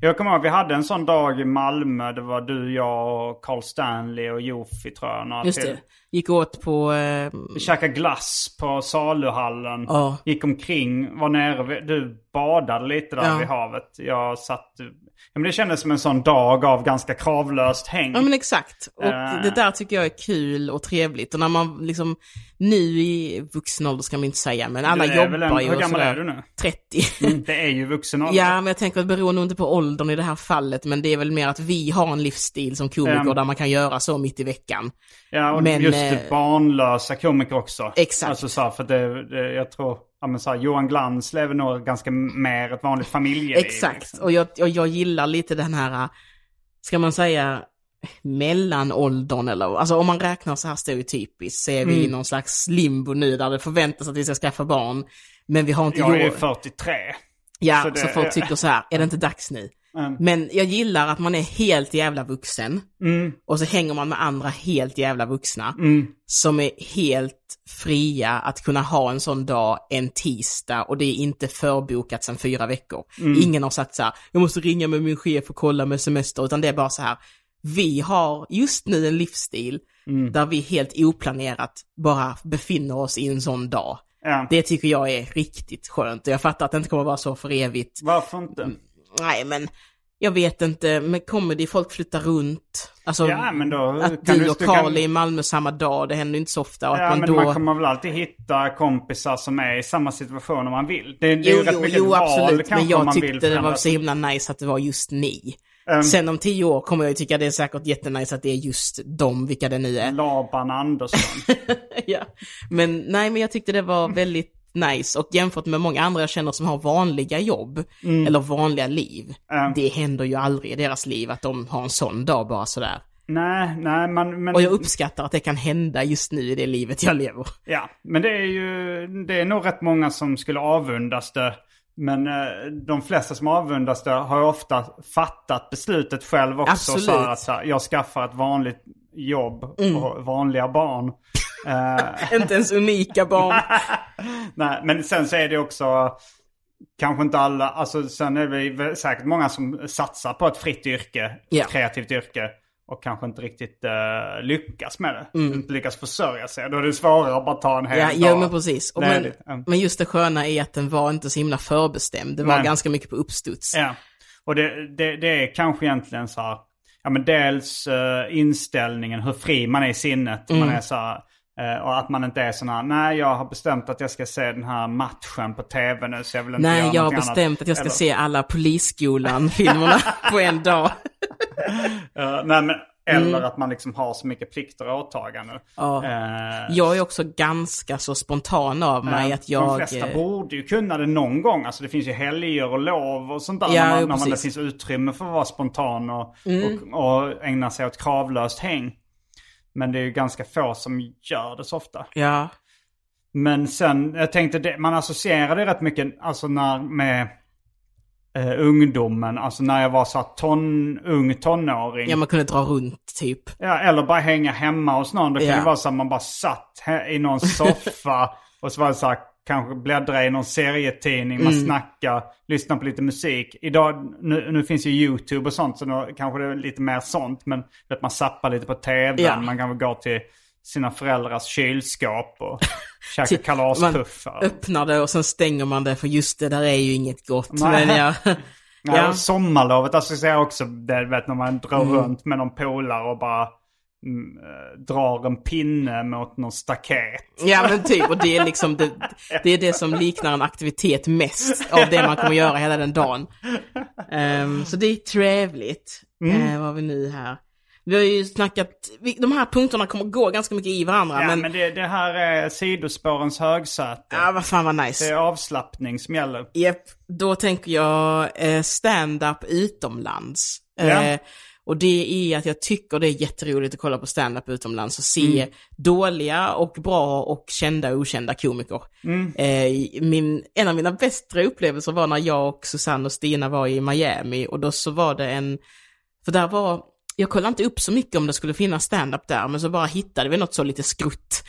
C: Jag kommer ihåg, vi hade en sån dag i Malmö. Det var du, jag, och Carl Stanley och Jofi tror jag. Några
D: Just
C: till.
D: det. Gick åt på... Eh,
C: Vi käkade glass på saluhallen.
D: Ja.
C: Gick omkring, var nere. Du badade lite där
D: Ja.
C: vid havet. Jag satt... Ja, men det kändes som en sån dag av ganska kravlöst häng.
D: ja men exakt. Och
C: Eh.
D: det där tycker jag är kul och trevligt. Och när man liksom, nu i vuxen ålder ska man inte säga, men alla jobbar
C: en-
D: ju
C: hur gammal är du nu?
D: 30.
C: Mm, Det är ju vuxen ålder.
D: Ja, men jag tänker att det beror nog inte på åldern i det här fallet, men det är väl mer att vi har en livsstil som komiker
C: Ja.
D: där man kan göra så mitt i veckan.
C: Ja, och
D: Men,
C: just
D: eh,
C: barnlösa komiker också.
D: Exakt.
C: Alltså så här, för det, det, jag tror, ja men så här, Johan Glans lever nog ganska mer ett vanligt familjeliv.
D: Exakt,
C: liksom.
D: och jag, och jag gillar lite den här, ska man säga, mellanåldern eller, alltså om man räknar så här stereotypiskt så är vi
C: Mm.
D: i någon slags limbo nu där det förväntas att vi ska skaffa barn. Men vi har inte
C: Jag är
D: gjort...
C: 43.
D: Ja,
C: så
D: så,
C: det-
D: folk tycker så här, är det inte dags nu?
C: Mm.
D: Men jag gillar att man är helt jävla vuxen.
C: Mm.
D: Och så hänger man med andra helt jävla vuxna.
C: Mm.
D: Som är helt fria att kunna ha en sån dag en tisdag och det är inte förbokat sedan fyra veckor.
C: Mm.
D: Ingen har sagt så här, jag måste ringa med min chef och kolla med semester, utan det är bara så här, vi har just nu en livsstil
C: Mm.
D: där vi helt oplanerat bara befinner oss i en sån dag.
C: Ja.
D: Det tycker jag är riktigt skönt och jag fattar att det inte kommer vara så för evigt.
C: Varför inte?
D: Nej, men jag vet inte, med comedy, folk flyttar runt. Alltså,
C: Ja, men då
D: att du och
C: du
D: Carl
C: kan-
D: är i Malmö samma dag, det händer inte så ofta.
C: Ja,
D: man
C: men
D: då...
C: man kommer väl alltid hitta kompisar som är i samma situation om man vill. Det, det är
D: Jo,
C: ju rätt
D: jo,
C: mycket
D: jo
C: val
D: absolut, men jag tyckte det var så himla nice att det var just ni.
C: Ehm.
D: Sen om tio år kommer jag ju tycka det är säkert jättenice att det är just dem, vilka det nu är.
C: Laban Andersson.
D: ja. Men nej, men jag tyckte det var väldigt nice och jämfört med många andra jag känner som har vanliga jobb
C: Mm.
D: eller vanliga liv. Det händer ju aldrig i deras liv att de har en sån dag bara sådär.
C: nej, nej, man, men...
D: Och jag uppskattar att det kan hända just nu i det livet jag lever.
C: Ja, men det är ju, det är nog rätt många som skulle avundas det. Men eh, de flesta som avundas det har ju ofta fattat beslutet själv också.
D: Absolut.
C: Så att så här, jag skaffar ett vanligt jobb och vanliga barn. Eh,
D: Inte ens unika barn.
C: nej, men sen så är det också kanske inte alla, alltså sen är det väl säkert många som satsar på ett fritt yrke, ett kreativt yrke. Och kanske inte riktigt eh, lyckas med det. Inte lyckas försörja sig. Då är det svårare att bara ta en hel
D: Ja,
C: dag.
D: ja men precis. Men.
C: Ja.
D: men just det sköna är att den var inte så himla förbestämd. Det var
C: Nej.
D: ganska mycket på uppstuds.
C: Ja, och det, det, det är kanske egentligen så här, ja men dels eh, inställningen, hur fri man är i sinnet.
D: Mm.
C: Man är så här, och att man inte är sån här, nej jag har bestämt att jag ska se den här matchen på tv nu så jag vill inte
D: Nej,
C: göra
D: jag har bestämt
C: annat.
D: att jag ska
C: Eller-
D: se alla Polisskolan-filmerna på en dag.
C: Eh, nej, men, eller att man liksom har så mycket plikter och åtaganden.
D: Mm. Ja.
C: Eh,
D: Jag är också ganska så spontan av mig att jag...
C: De flesta
D: eh,
C: borde ju kunna det någon gång. Alltså det finns ju helger och lov och sånt där.
D: Ja,
C: när man, när man, det finns utrymme för att vara spontan och,
D: Mm.
C: och, och ägna sig åt kravlöst häng. Men det är ju ganska få som gör det så ofta.
D: Ja.
C: Men sen, jag tänkte, det, man associerar det rätt mycket alltså när, med eh, ungdomen. Alltså när jag var så ton, ung tonåring.
D: Ja, man kunde dra runt typ.
C: Ja, eller bara hänga hemma hos någon. Det kan
D: Ja.
C: vara så att man bara satt i någon soffa och så var det så här, kanske bläddra i någon serietidning, man snackar, lyssnar på lite musik. Idag, nu, nu finns ju YouTube och sånt så då kanske det är lite mer sånt. Men vet, man zappar lite på tvn,
D: Ja.
C: man kanske går till sina föräldrars kylskåp och käkar
D: Typ, Man
C: kalaspuffar.
D: öppnar det och sen stänger man det för just det där är ju inget gott.
C: Nej.
D: Men ja.
C: Ja.
D: ja.
C: Sommarlovet associerar jag också det, vet när man drar runt med någon polare och bara mm, drar en pinne mot någon staket.
D: Ja men typ, och det är liksom det, det är det som liknar en aktivitet mest av det man kommer göra hela den dagen. Ehm, så det är trevligt. Eh, vad har vi nu här? Vi har ju snackat, vi, de här punkterna kommer gå ganska mycket i varandra
C: Ja,
D: men,
C: men, det, det här är sidospårens högsäte.
D: ja vad fan vad
C: Det
D: nice.
C: är avslappning som gäller.
D: Japp, då tänker jag eh, stand-up utomlands.
C: Ja.
D: Eh, och det är att jag tycker det är jätteroligt att kolla på stand-up utomlands och se dåliga och bra och kända och okända komiker. Eh, min, en av mina bästa upplevelser var när jag och Susanne och Stina var i Miami och då så var det en, för där var, jag kollade inte upp så mycket om det skulle finnas stand-up där, men så bara hittade vi något så lite skrutt.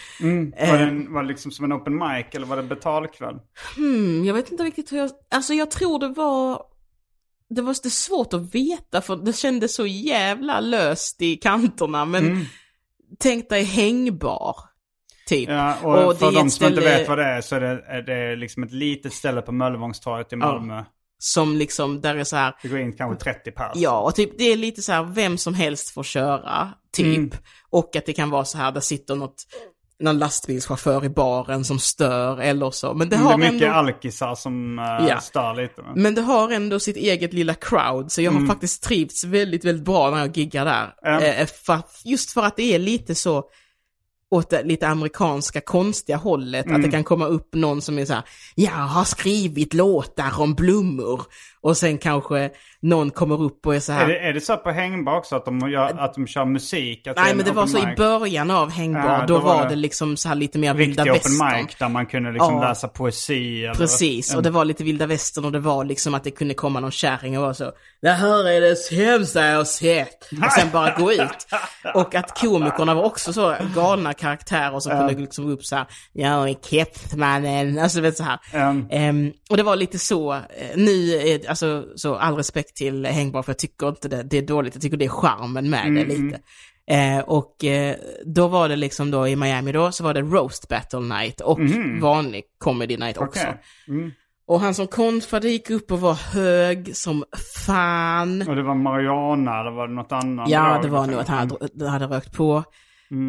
C: Var, det, en- var det liksom som en open mic eller var det betalkväll?
D: Hmm, jag vet inte riktigt hur jag... Alltså jag tror det var... Det var det svårt att veta för det kändes så jävla löst i kanterna men tänk dig hängbar. Typ.
C: Ja, och,
D: det
C: för de som inte vet vad det är så är det, är det liksom ett litet ställe på Möllevångstorget i Malmö.
D: Som liksom, där är så här,
C: Det går in kanske 30 pers.
D: ja och typ det är lite så här vem som helst får köra, typ.
C: Mm.
D: Och att det kan vara så här, där sitter något, någon lastbilschaufför i baren som stör eller så. Men det
C: Mm, Det
D: har
C: är mycket
D: ändå...
C: alkisar som uh,
D: Ja.
C: stör lite. Men.
D: Men det har ändå sitt eget lilla crowd, så jag har faktiskt trivts väldigt, väldigt bra när jag giggar där.
C: Ja.
D: Eh, för, att- just för att det är lite så åt det lite amerikanska konstiga hållet, att det kan komma upp någon som är så här, jag har skrivit låtar om blommor, och sen kanske någon kommer upp och är så här,
C: Är det, är det så på hängbar också att de, gör, att de kör musik?
D: Nej
C: en
D: men det var så i
C: mic?
D: början av Hängbar,
C: Ja,
D: då,
C: då var det
D: det liksom så här lite mer vilda
C: Riktig open
D: västern.
C: mic där man kunde liksom
D: Ja.
C: läsa poesi. Eller,
D: Precis, och det var lite vilda västern och det var liksom att det kunde komma någon kärring och vara så Det här är det sämsta jag har sett! Och sen bara gå ut. Och att komikerna var också så galna karaktärer som kunde liksom gå upp så här Jag är kepsmannen, alltså vet så här.
C: Ehm,
D: Ehm, och det var lite så, eh, nu, alltså så all respekt till Hängbar för jag tycker inte det, det är dåligt, jag tycker det är charmen med
C: Mm,
D: det lite. Eh, och eh, då var det liksom då i Miami då, så var det roast battle night och vanlig comedy night också.
C: Okej. Mm.
D: Och han som konfade gick upp och var hög som fan.
C: Och det var Mariana eller var det något annat?
D: Ja, det var nog att han hade, hade rökt på.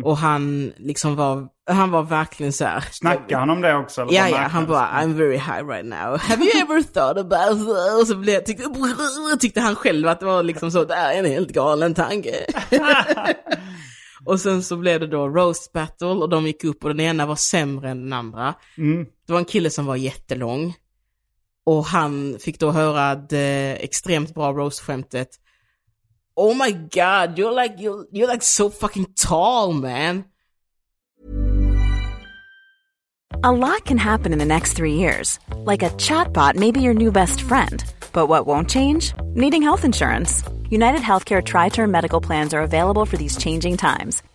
D: Och han liksom var, han var verkligen så här.
C: Snackade han om det också? Eller
D: Ja, ja, han bara I'm very high right now. Have you ever thought about... Och så blev, tyckte, tyckte han själv att det var liksom så, det är en helt galen tanke. och sen så blev det då roast battle och de gick upp och den ena var sämre än den andra.
C: Mm.
D: Det var en kille som var jättelång. Och han fick då höra det extremt bra roast-skämtet. Oh my god, you're like, you're, you're like so fucking tall man.
E: A lot can happen in the next three years. Like a chatbot may be your new best friend. But what won't change? Needing health insurance. United Healthcare Tri Term Medical Plans are available for these changing times.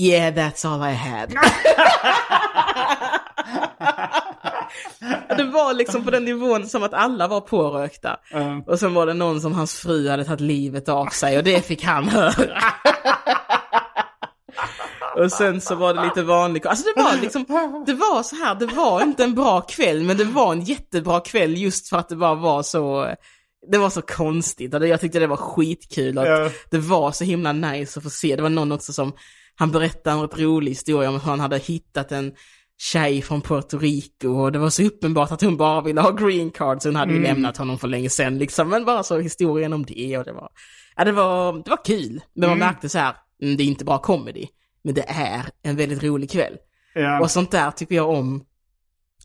D: Yeah, that's all I had. det var liksom på den nivån som att alla var pårökta.
C: Mm.
D: Och sen var det någon som hans fru hade tagit livet av sig och det fick han höra. och sen så var det lite vanligt. Alltså det var liksom, det var så här, det var inte en bra kväll men det var en jättebra kväll just för att det bara var så det var så konstigt och jag tyckte det var skitkul att
C: Ja.
D: det var så himla nice att få se. Det var någon också som, han berättade en rolig historia om hur han hade hittat en tjej från Puerto Rico och det var så uppenbart att hon bara ville ha green card så hon hade ju lämnat honom för länge sedan liksom. Men bara så historien om det och det var, ja det var, det var kul. Men man märkte så här, mm, det är inte bara comedy, men det är en väldigt rolig kväll.
C: Ja.
D: Och sånt där tycker jag om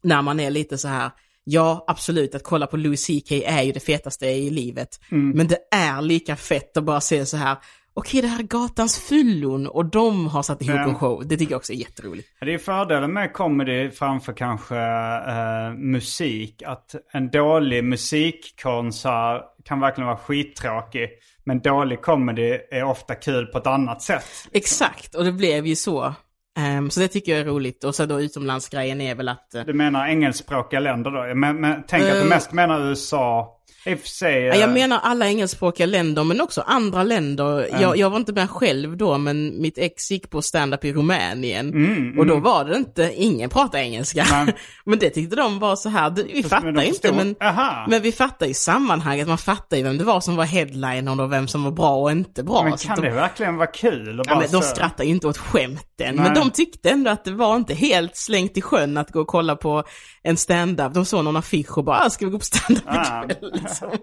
D: när man är lite så här, ja absolut att kolla på Louis CK är ju det fetaste i livet. Men det är lika fett att bara se så här, okej det här är gatans fyllon och de har satt ihop
C: Ja.
D: en show. Det tycker jag också är jätteroligt.
C: Det är fördelen med comedy framför kanske eh, musik. Att en dålig musikkonsert kan verkligen vara skittråkig. Men dålig comedy är ofta kul på ett annat sätt.
D: Exakt, och det blev ju så. Ehm, så det tycker jag är roligt. Och så då utomlandsgrejen är väl att... eh,
C: Du menar engelskspråkiga länder då? Men, men tänk att du
D: Eh.
C: mest menar USA. I och för sig.
D: Ja,
C: eh,
D: jag menar alla engelskspråkiga länder, men också andra länder. Jag, jag var inte med själv då, men mitt ex gick på stand-up i Rumänien. och då var det inte, ingen pratade engelska.
C: Nej.
D: men det tyckte de var så här, vi
C: men
D: fattar
C: de
D: ju inte, men,
C: Aha.
D: men vi fattar ju sammanhanget. Man fattar ju vem det var som var headliner och vem som var bra och inte bra.
C: Men kan
D: de,
C: det verkligen vara kul?
D: Ja,
C: bara
D: men de
C: så-
D: skrattar ju inte åt skämten,
C: Nej.
D: men de tyckte ändå att det var inte helt slängt i sjön att gå och kolla på en stand-up. De såg någon affisch och bara, ah, ska vi gå på stand-up
C: Ah.
D: ikväll? Liksom.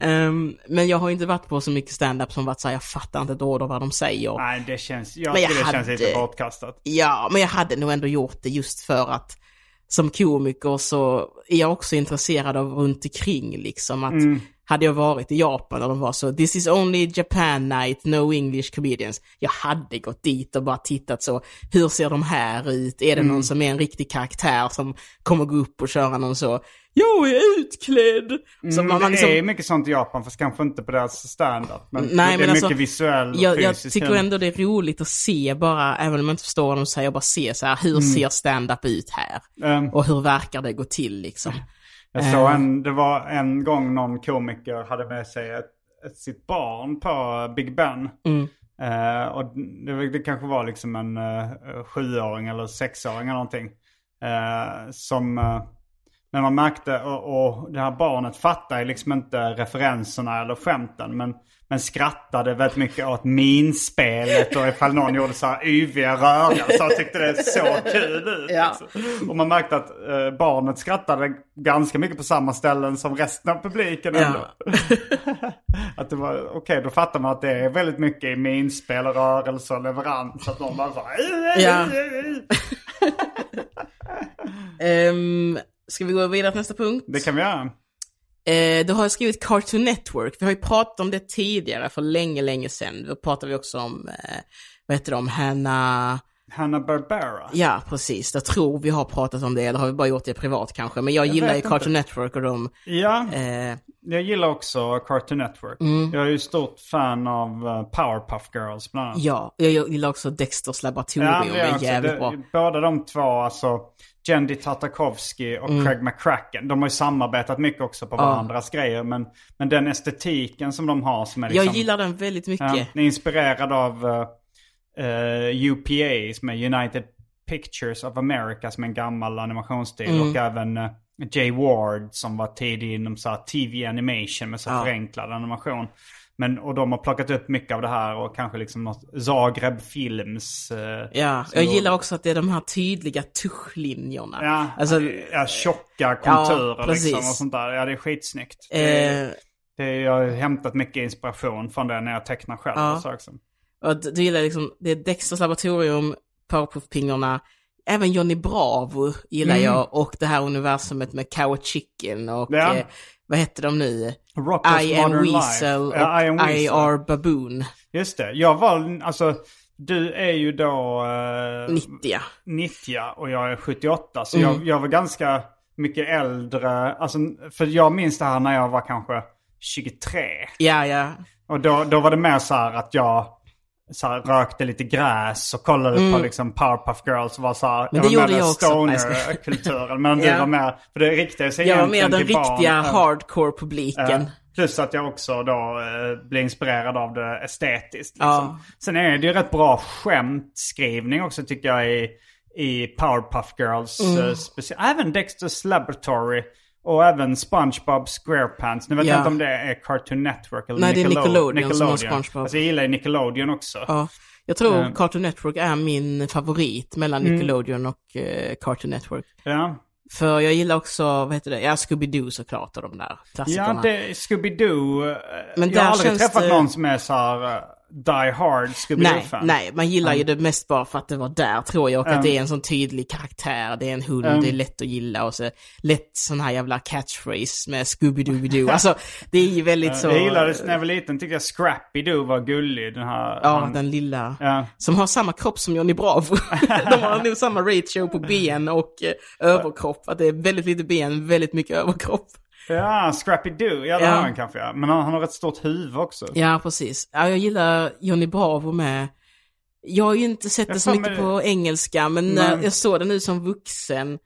D: Ehm, men jag har inte varit på så mycket stand-up som varit så här, jag fattar inte ett ord av vad de säger.
C: Nej, det känns, jag
D: Men jag
C: det känns
D: hade-
C: lite bortkastat.
D: Ja, men jag hade nog ändå gjort det just för att som komiker så är jag också intresserad av runt omkring liksom. Att hade jag varit i Japan och de var så, this is only Japan night, no English comedians. Jag hade gått dit och bara tittat så, hur ser de här ut? Är det någon som är en riktig karaktär som kommer gå upp och köra någon så, jag är utklädd! Så
C: Mm,
D: man, man
C: det
D: liksom,
C: är mycket sånt i Japan, fast kanske inte på deras stand-up. Men
D: Nej,
C: det är
D: men
C: mycket
D: alltså,
C: visuell och
D: jag, jag tycker ändå det är roligt att se bara, även om jag inte förstår vad de säger, bara se så här, hur ser stand-up ut här?
C: Mm.
D: Och hur verkar det gå till liksom?
C: Jag såg en, det var en gång någon komiker hade med sig ett, ett, sitt barn på Big Ben.
D: Mm.
C: Eh, och det, det kanske var liksom en uh, sjuåring eller sexåring eller någonting. Eh, som, uh, men man märkte, och, och det här barnet fattade liksom inte referenserna eller skämten. Men, men skrattade väldigt mycket åt minspelet och ifall någon gjorde så här yviga rörelser. och tyckte det såg kul ut.
D: Ja.
C: liksom. Och man märkte att eh, barnet skrattade ganska mycket på samma ställen som resten av publiken
D: Ja.
C: att det var, okej då fattar man att det är väldigt mycket i minspel och rörelse och leverans. Att någon bara så här,
D: Ja. Ehm, ska vi gå vidare till nästa punkt?
C: Det kan vi göra.
D: Eh, då har jag skrivit Cartoon Network. Vi har ju pratat om det tidigare, för länge, länge sedan. Då pratade vi också om, eh, vad heter de, Hanna...
C: Hanna-Barbera.
D: Ja, precis. Jag tror vi har pratat om det, eller har vi bara gjort det privat kanske. Men jag, gillar
C: vet
D: ju
C: inte.
D: Cartoon Network och de...
C: Ja,
D: Eh,
C: jag gillar också Cartoon Network.
D: Mm.
C: Jag är ju stort fan av uh, Powerpuff Girls bland annat.
D: ja, jag gillar också Dexters laboratorium.
C: det
D: det är
C: också.
D: jävligt
C: Det-
D: bra.
C: Båda de två, alltså Jendy Tartakovsky och
D: Mm.
C: Craig McCracken. De har ju samarbetat mycket också på varandras grejer. Men, men den estetiken som de har som är liksom...
D: Jag gillar den väldigt mycket.
C: Ja, den är inspirerad av uh, uh, UPA som är United Pictures of America som är en gammal animationsstil.
D: Mm.
C: Och även uh, Jay Ward som var tidig inom så här TV animation med så
D: Ja.
C: förenklad animation. Men, och de har plockat upp mycket av det här och kanske liksom något Zagreb Films. eh,
D: Ja, jag gillar också att det är de här tydliga tuschlinjerna.
C: Ja,
D: Alltså,
C: ja, tjocka konturer
D: precis.
C: liksom och sånt där. Ja, det är skitsnyggt. Det,
D: eh,
C: det, jag har hämtat mycket inspiration från det när jag tecknar själv.
D: Ja.
C: och så också.
D: och du gillar liksom, det är Dexters laboratorium, Powerpuff-pinglorna, även Johnny Bravo gillar jag och det här universumet med Cow Chicken och
C: Mm. Ja.
D: eh, vad heter de nu?
C: Rocko's
D: I am
C: Modern
D: Weasel
C: Life.
D: och
C: I am Weasel.
D: I are Baboon.
C: Just det. Jag var, alltså, du är ju då... Eh,
D: 90 ja.
C: 90 och jag är 78. Så
D: Mm.
C: jag, jag var ganska mycket äldre. Alltså, för jag minns det här när jag var kanske 23.
D: Ja, ja.
C: Och då, då var det mer så här att jag så här, rökte lite gräs och kollade på liksom Powerpuff Girls och var så här,
D: Mm. Men det
C: var
D: gjorde jag också.
C: Stoner-kulturen. Men du
D: Ja.
C: var mer, för det riktade sig
D: Jag var
C: egentligen
D: den riktiga hardcore-publiken.
C: Ja. Plus att jag också då eh, blev inspirerad av det estetiskt. Liksom.
D: Ja.
C: Sen är det ju rätt bra skämtskrivning också tycker jag i, i Powerpuff Girls.
D: Mm.
C: speci- även Dexter's Laboratory. Och även SpongeBob SquarePants. Nu vet
D: Ja.
C: jag inte om det är Cartoon Network eller
D: Nej, det är
C: Nickelode-
D: Nickelodeon som har SpongeBob.
C: Alltså, jag gillar Nickelodeon också.
D: Ja. Jag tror
C: Mm.
D: Cartoon Network är min favorit mellan Nickelodeon och eh, Cartoon Network.
C: Ja,
D: För jag gillar också, vad heter det, ja Scooby-Doo såklart och de där klassikerna.
C: ja Scooby-Doo.
D: Men
C: jag har aldrig
D: känns
C: träffat
D: det-
C: någon som är så här eh, die hard
D: Nej,
C: Scooby-Doo-fan.
D: nej, man gillar ju det mest bara för att det var där tror jag och att det är en sån tydlig karaktär, det är en hund, det är lätt att gilla och så lätt sån här jävla catchphrase med Scooby-Doo. alltså det är ju väldigt så...
C: Jag gillade när jag var liten tyckte jag Scrappy-Doo var gullig. Den här...
D: Ja,
C: han-
D: den lilla.
C: Ja.
D: Som har samma kropp som Johnny Bravo. De har nog samma ratio på ben och eh, överkropp. Att det är väldigt lite ben, väldigt mycket överkropp.
C: Ja, Scrappy-Doo. Ja, det
D: Ja.
C: har han kanske. Ja. Men han, han har ett stort huvud också.
D: Ja, precis. Ja, jag gillar Johnny Bravo med. Jag har ju inte sett det så mycket
C: med-
D: på engelska, men när
C: Nej.
D: jag såg det nu som vuxen.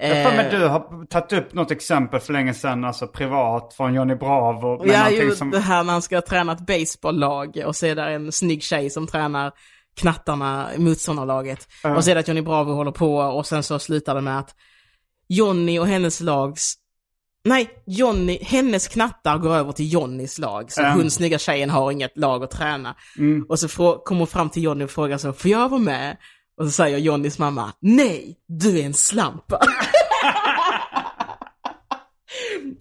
C: Jag för mig
D: eh,
C: du har tagit upp något exempel för länge sedan, alltså privat, från Johnny Bravo. med
D: Ja, ju
C: som...
D: det här när han ska träna ett baseballlag och så är där en snygg tjej som tränar knattarna i motståndarlaget. Och så är det att Johnny Bravo håller på och sen så slutar det med att Johnny och hennes lags Nej, Johnny, hennes knattar går över till Johnnys lag. Så
C: Ja.
D: hon snygga tjejen har inget lag att träna. Och så kommer hon fram till Johnny och frågar så, får jag vara med? Och så säger Johnnys mamma, nej, du är en slampa.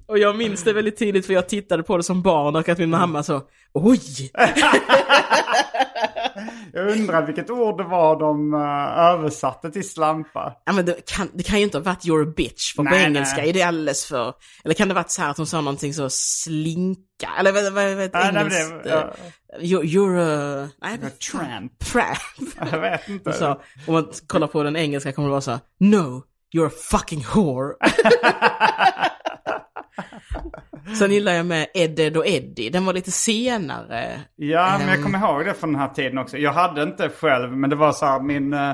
D: och jag minns det väldigt tydligt för jag tittade på det som barn och att min mamma så, oj!
C: Jag undrar vilket ord det var de uh, översatte till slampa.
D: Ja men det kan, det kan ju inte ha varit you're a bitch, för på
C: Nej,
D: engelska
C: nej.
D: är det alldeles för... Eller kan det varit så här att hon sa någonting så slinka? Eller vad vad- vad är
C: Nej, men
D: engelskt...
C: det-
D: eh, you're, you're a... Nej,
C: A tramp.
D: Tramp.
C: Jag vet inte.
D: så, om man kollar på den engelska kommer det vara så här, No, you're a fucking whore. Sen gillar jag med Edded och Eddie, den var lite senare.
C: Ja, men jag
D: Ehm.
C: kommer ihåg det från den här tiden också. Jag hade inte själv, men det var så här, min uh,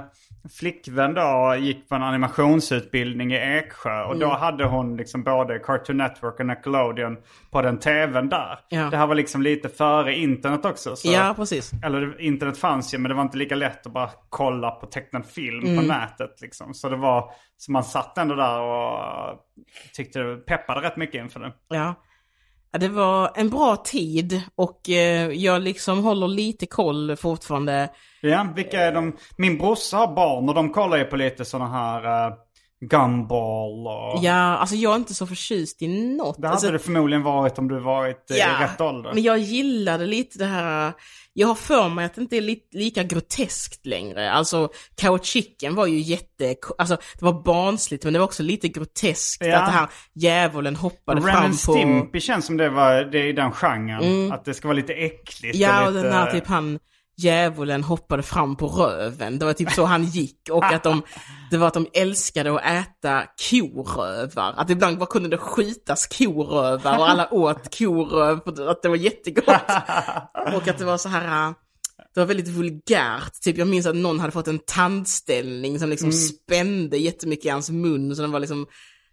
C: flickvän då gick på en animationsutbildning i Eksjö. Och
D: Mm.
C: då hade hon liksom både Cartoon Network och Nickelodeon på den tvn där.
D: Ja.
C: Det här var liksom lite före internet också. Så,
D: Ja, precis.
C: Eller internet fanns ju, men det var inte lika lätt att bara kolla på tecknad film
D: Mm.
C: på nätet. Liksom. Så det var, så man satt ändå där och tyckte det peppade rätt mycket inför det.
D: Ja. Ja. Det var en bra tid och eh, jag liksom håller lite koll fortfarande.
C: Ja, vilka är de? Min brorsa har barn och de kollar ju på lite sådana här uh, Gumball och...
D: Ja, alltså jag är inte så förtjust i något.
C: Det hade
D: alltså,
C: det förmodligen varit om du varit eh, i rätt ålder.
D: men jag gillade lite det här, jag har för mig att det inte är li lika groteskt längre. Alltså, Cow Chicken var ju jätte, alltså det var barnsligt men det var också lite groteskt
C: Ja.
D: att det här djävulen hoppade
C: Ren
D: fram på...
C: Stimpy känns som det var det är i den genren. Att det ska vara lite äckligt.
D: Ja, och
C: lite...
D: den här typ han, djävulen hoppade fram på röven. Det var typ så han gick. Och att de, det var att de älskade att äta korövar. Att ibland bara kunde det skjutas korövar och alla åt koröv. för Att det var jättegott. Och att det var så här... äh, Det var väldigt vulgärt. Typ jag minns att någon hade fått en tandställning som liksom spände jättemycket i hans mun. Så den var liksom...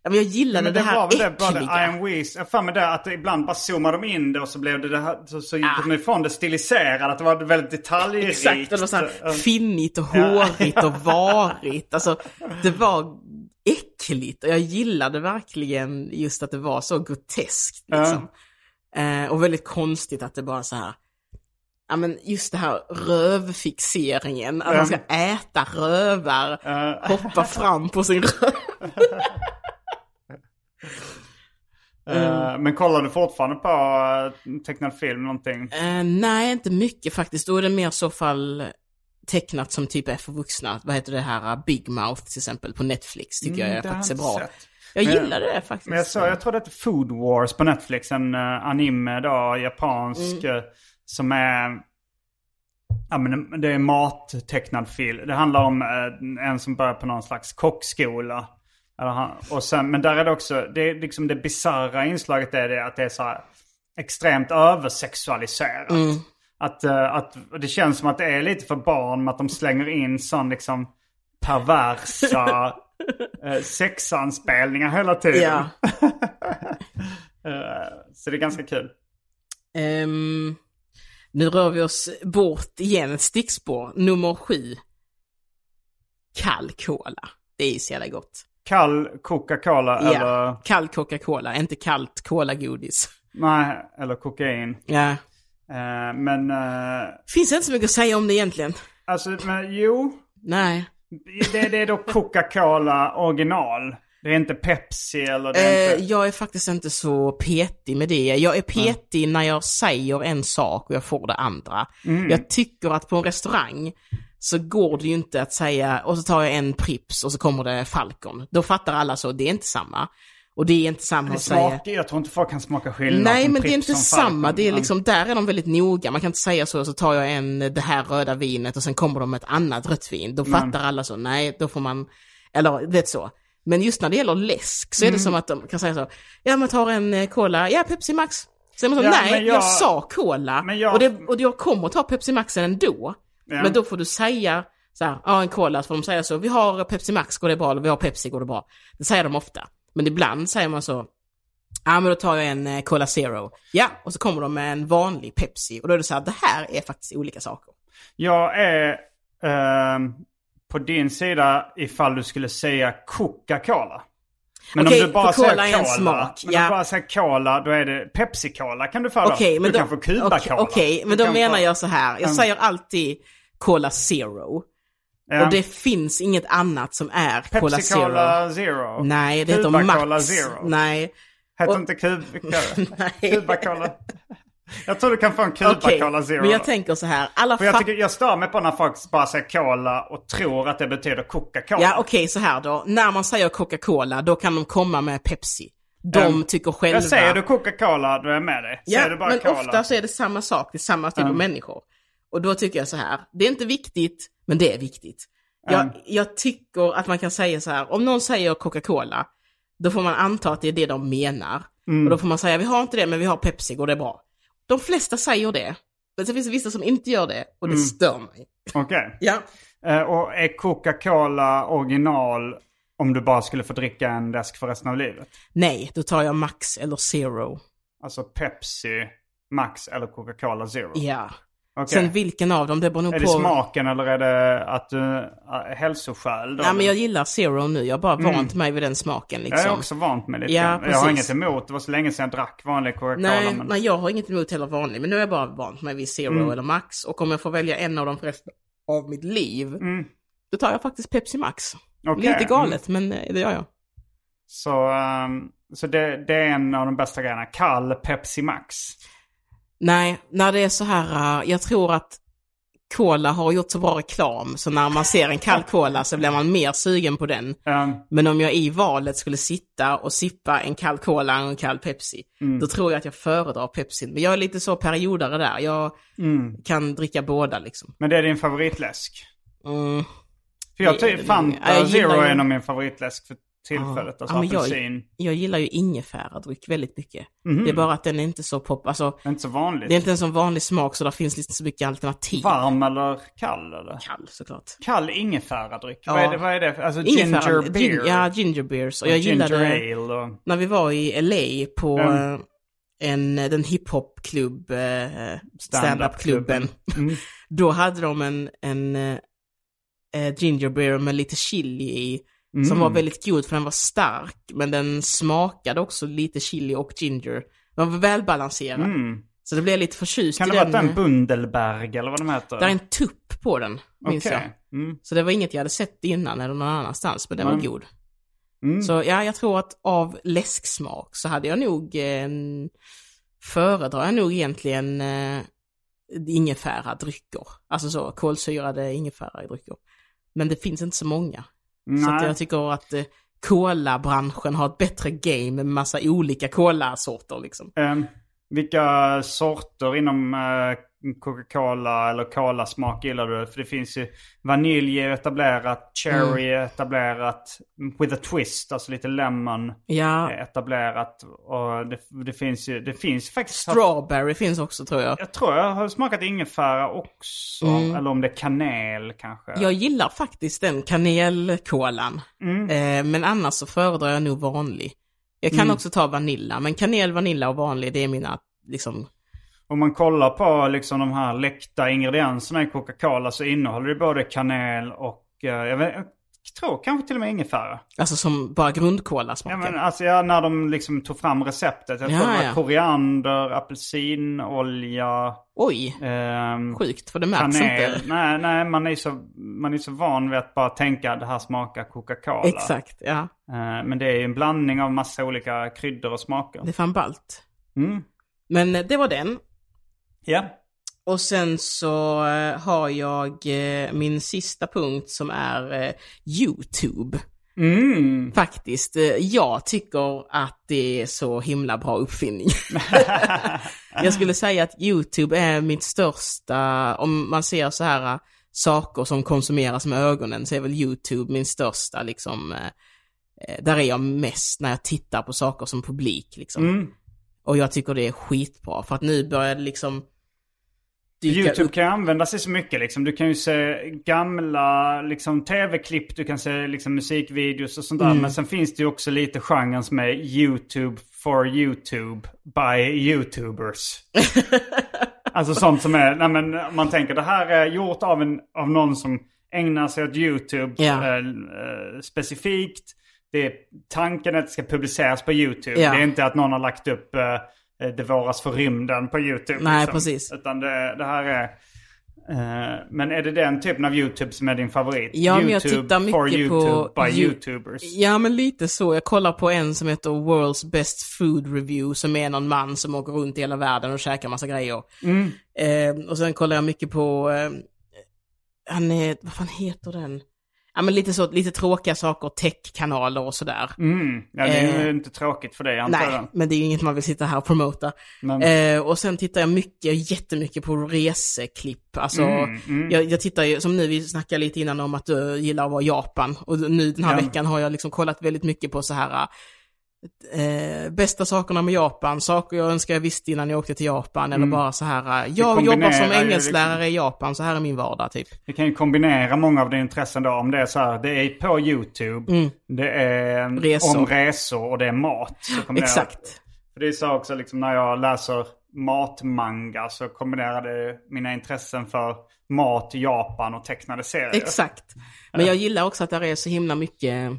D: Ja, men jag gillade
C: Men
D: det,
C: det
D: här
C: var väl det, bara det, I am Weez. Jag för mig det att ibland bara zoomade de in det och så blev det det här, så, så gick de ifrån det stiliserade, att det var väldigt detaljrikt.
D: Exakt, det var så här finnigt och hårigt och varigt. Alltså, det var äckligt och jag gillade verkligen just att det var så groteskt. Liksom. Eh, och väldigt konstigt att det bara så här, ja men just det här rövfixeringen, att man ska äta rövar, hoppa fram på sin röv.
C: Eh, men kollar du fortfarande på uh, tecknad film någonting?
D: Eh, nej, inte mycket faktiskt. Då är det mer så fall tecknat som typ är för vuxna. Vad heter det här, uh, Big Mouth till exempel på Netflix tycker
C: Mm,
D: jag faktiskt är bra.
C: sett.
D: Jag
C: Men-
D: gillade det faktiskt.
C: Men jag, så, jag tror det heter Food Wars på Netflix, en uh, anime då, japansk,
D: Mm.
C: eh, som är... Ja men det är mattecknad film. Det handlar om eh, en som börjar på någon slags kockskola. Och sen, men där är det också, det liksom det bisarra inslaget är det att det är så här extremt översexualiserat. Att, eh, att det känns som att det är lite för barn med att de slänger in sån liksom perversa eh, sexanspelningar hela tiden.
D: Ja.
C: Eh, så det är ganska kul.
D: Ehm, nu rör vi oss bort igen, ett stickspår. Nummer sju. Kall cola. Det är ju så jävla gott.
C: Kall Coca-Cola eller,
D: Ja, kall Coca-Cola, inte kallt Cola-godis.
C: nej, eller kokain.
D: Ja.
C: Eh, men, eh,
D: Finns inte så mycket att säga om det egentligen.
C: alltså, men jo.
D: Nej.
C: Det, det är då Coca-Cola original. Det är inte Pepsi eller det är
D: Eh,
C: inte...
D: jag är faktiskt inte så petig med det. Jag är petig när jag säger en sak och jag får det andra.
C: Mm.
D: Jag tycker att på en restaurang så går det ju inte att säga, och så tar jag en Prips och så kommer det Falcon. Då fattar alla så, det är inte samma. Och det är inte samma att säga...
C: jag tror inte folk kan smaka skillnad
D: Nej, men det är inte
C: Falcon.
D: samma. Det är
C: Men-
D: liksom, där är de väldigt noga. Man kan inte säga så, så tar jag en, det här röda vinet och sen kommer de med ett annat rött vin. Då fattar alla så, nej, då får man, eller vet så. Men just när det gäller läsk så är
C: Mm.
D: det som att de kan säga så, ja men tar en eh, cola, ja Pepsi Max. Är man så,
C: Ja,
D: nej,
C: men
D: jag...
C: jag-
D: sa cola.
C: Men jag-
D: Och, det, och jag kommer ta Pepsi Maxen ändå.
C: Ja.
D: Men då får du säga så här, ja en cola, så får de säga så, vi har Pepsi Max, går det bra? Eller vi har Pepsi, går det bra? Det säger de ofta. Men ibland säger man så, Ja men då tar jag en eh, Cola Zero. Ja, och så kommer de med en vanlig Pepsi. Och då är det så här, det här är faktiskt olika saker.
C: Jag är ehm, på din sida ifall du skulle säga Coca-Cola. Men
D: Okej,
C: om du bara säger
D: cola smak,
C: men
D: ja.
C: om du bara säger cola, då är det Pepsi-Cola kan du då.
D: Okej, men
C: du
D: då...
C: kan få Cuba-Cola.
D: Okej, men då menar
C: få-
D: jag så här. Jag
C: Mm.
D: säger alltid Cola Zero.
C: Ja.
D: Och det finns inget annat som är Cola Zero.
C: Pepsi-Cola Zero.
D: Nej, det heter
C: Cuba-Cola
D: Max.
C: Zero.
D: Nej.
C: Heter
D: Och-
C: inte Cuba-Cola?
D: Nej.
C: Cuba-Cola. Jag tror du kan få en
D: Okej,
C: Cuba-Cola Zero.
D: men jag tänker så här. Alla
C: För jag, tycker, jag stör mig på när folk bara säger cola och tror att det betyder Coca-Cola.
D: Ja, okej, så här då. När man säger Coca-Cola, då kan de komma med Pepsi. De
C: Mm.
D: tycker själva...
C: Jag säger du Coca-Cola, då är jag med dig.
D: Ja,
C: säger bara
D: men
C: cola.
D: ofta så är det samma sak, det är samma typ av
C: Mm.
D: människor. Och då tycker jag så här, det är inte viktigt, men det är viktigt. Jag,
C: Mm.
D: jag tycker att man kan säga så här, om någon säger Coca-Cola, då får man anta att det är det de menar.
C: Mm.
D: Och då får man säga, vi har inte det, men vi har Pepsi, går det bra? De flesta säger det. Men så finns det vissa som inte gör det, och det
C: Mm.
D: stör mig.
C: Okej.
D: Ja.
C: Eh, och är Coca-Cola original om du bara skulle få dricka en läsk för resten av livet?
D: Nej, då tar jag Max eller Zero.
C: Alltså Pepsi, Max eller Coca-Cola Zero?
D: Ja.
C: Okej.
D: Sen vilken av dem, det beror nog
C: Är
D: på...
C: det smaken eller är det att du uh, hälsoskäl? då?
D: Ja, men jag gillar Zero nu, jag har bara
C: Mm.
D: vant mig vid den smaken liksom.
C: Jag är också vant med lite
D: Ja.
C: Jag har inget emot, det var så länge sedan jag drack vanlig Coca-Cola.
D: Nej,
C: men...
D: nej, jag har inget emot heller vanlig, men nu är jag bara vant mig vid Zero
C: Mm.
D: eller Max. Och om jag får välja en av dem för resten av mitt liv,
C: Mm.
D: då tar jag faktiskt Pepsi Max.
C: Okej.
D: Lite galet, men eh, det gör jag.
C: Så, ehm, så det, det är en av de bästa grejerna. Kall Pepsi Max.
D: Nej, när det är så här, uh, jag tror att Cola har gjort så bra reklam, så när man ser en kall Cola så blir man mer sugen på den.
C: Ehm,
D: Men om jag i valet skulle sitta och sippa en kall Cola och en kall Pepsi,
C: Mm.
D: då tror jag att jag föredrar Pepsi. Men jag är lite så periodare där, jag
C: mm.
D: kan dricka båda liksom.
C: Men det är din favoritläsk?
D: Mm.
C: För jag tycker Fanta
D: jag
C: Zero är en av min favoritläsk för tillfället.
D: Ja,
C: Alltså
D: men jag-
C: apelsin.
D: Jag gillar ju ingefäradryck väldigt mycket.
C: Mhm.
D: Det är bara att den är inte så pop, alltså
C: Det är inte så vanligt.
D: det är inte en sån vanlig smak så det finns inte så mycket alternativ.
C: Varm eller kall eller?
D: Kall såklart.
C: Kall ingefäradryck.
D: Ja.
C: Vad, är det, vad är det? Alltså
D: Ingefära-
C: ginger beer?
D: Gin, ja, ginger beers. Och
C: och
D: jag gillade
C: ale och...
D: när vi var i LA på
C: Mm.
D: en, den hiphopklubb, eh, standup-klubben.
C: Mm.
D: Då hade de en, en eh, eh, ginger beer med lite chili i. Som var väldigt god för den var stark, men den smakade också lite chili och ginger. Den var välbalanserad. Så det blev lite förtjust
C: Kan det vara
D: den.
C: den Bundelberg eller vad de heter?
D: Där är en tupp på den, minns
C: Okej.
D: jag.
C: Mm.
D: Så det var inget jag hade sett innan eller någon annanstans, men den var
C: Mm.
D: god.
C: Mm.
D: Så ja, jag tror att av läsksmak så hade jag nog eh, föredrar jag nog egentligen eh, ingefära drycker. Alltså så kolsyrade ingefära i drycker. Men det finns inte så många. Så att
C: Nej.
D: jag tycker att eh, kolabranschen har ett bättre game med massa olika kolasorter liksom.
C: Ehm, vilka sorter inom eh, Coca-Cola eller Cola-smak gillar du? För det finns ju vanilj är etablerat, cherry
D: Mm.
C: etablerat, with a twist, alltså lite lemon
D: Ja,
C: etablerat. Och det, det finns ju, det finns faktiskt...
D: strawberry finns också tror jag.
C: Jag tror jag har smakat ingefära också. Eller om det är kanel kanske.
D: Jag gillar faktiskt den kanelkolan.
C: Mm.
D: Eh, men annars så föredrar jag nog vanlig. Jag kan också ta vanilla, men kanel, vanilla och vanlig det är mina liksom
C: Om man kollar på liksom de här läckta ingredienserna i Coca-Cola så innehåller det både kanel och eh, jag, vet, jag tror kanske till och med ingefära.
D: Alltså som bara grundkola
C: Ja,
D: smakar.
C: men alltså ja, när de liksom tog fram receptet. Jag
D: Ja,
C: tror det var
D: ja.
C: koriander, apelsinolja,
D: Oj,
C: ehm,
D: sjukt för det märks
C: kanel.
D: inte.
C: Nej, nej man, är så, man är så van vid att bara tänka att det här smakar Coca-Cola.
D: Exakt, ja.
C: Eh, men det är ju en blandning av massa olika kryddor och smaker.
D: Det är fan ballt.
C: Mm.
D: Men eh, det var den.
C: Ja.
D: Och sen så eh, har jag eh, min sista punkt som är eh, YouTube.
C: Mm.
D: Faktiskt. Jag tycker att det är så himla bra uppfinning. jag skulle säga att YouTube är mitt största, om man ser så här saker som konsumeras med ögonen så är väl YouTube min största liksom, där är jag mest när jag tittar på saker som publik liksom.
C: Mm.
D: Och jag tycker det är skitbra för att nu börjar det liksom
C: YouTube
D: upp.
C: kan ju användas i så mycket liksom. Du kan ju se gamla liksom, tv-klipp, du kan se liksom, musikvideos och sånt där. Men sen finns det ju också lite genren som är YouTube for YouTube by YouTubers. alltså sånt som är, nej men man tänker det här är gjort av, en, av någon som ägnar sig åt YouTube
D: Ja.
C: eh, specifikt. Det är, tanken att det ska publiceras på YouTube.
D: Ja.
C: Det är inte att någon har lagt upp eh, Det våras för rymden på YouTube.
D: Nej, precis.
C: Utan det, det här är... eh, men är det den typen av YouTube som är din favorit?
D: Ja, men jag
C: YouTube
D: tittar
C: for
D: mycket
C: YouTube
D: på
C: by
D: You-
C: YouTubers.
D: Ja, men lite så. Jag kollar på en som heter World's Best Food Review som är någon man som åker runt i hela världen och käkar massa grejer.
C: Mm.
D: Eh, och sen kollar jag mycket på, eh, han är, vad fan heter den? Ja men lite så, lite tråkiga saker, tech-kanaler och sådär.
C: Mm. Ja, det är ju
D: Eh,
C: inte tråkigt för dig antar
D: Nej,
C: jag.
D: men det är ju inget man vill sitta här och promota. Eh, och sen tittar jag mycket, jättemycket på reseklipp. Alltså,
C: Mm, mm.
D: Jag, jag tittar ju, som nu, vi snackade lite innan om att du gillar att vara i Japan. Och nu den här
C: Ja.
D: veckan har jag liksom kollat väldigt mycket på så här eh, bästa sakerna med Japan, saker jag önskar jag visste innan jag åkte till Japan. Eller bara så här, eh, jag jobbar som engelsklärare i Japan, så här är min vardag typ.
C: Vi kan ju kombinera många av dina intressen då. Om det är så här, det är på YouTube, det är
D: Mm. Resor.
C: om resor och det är mat.
D: Exakt.
C: För det är så också liksom när jag läser matmanga så kombinerar det mina intressen för mat, Japan och tecknade serier.
D: Exakt. Men jag gillar också att det är så himla mycket...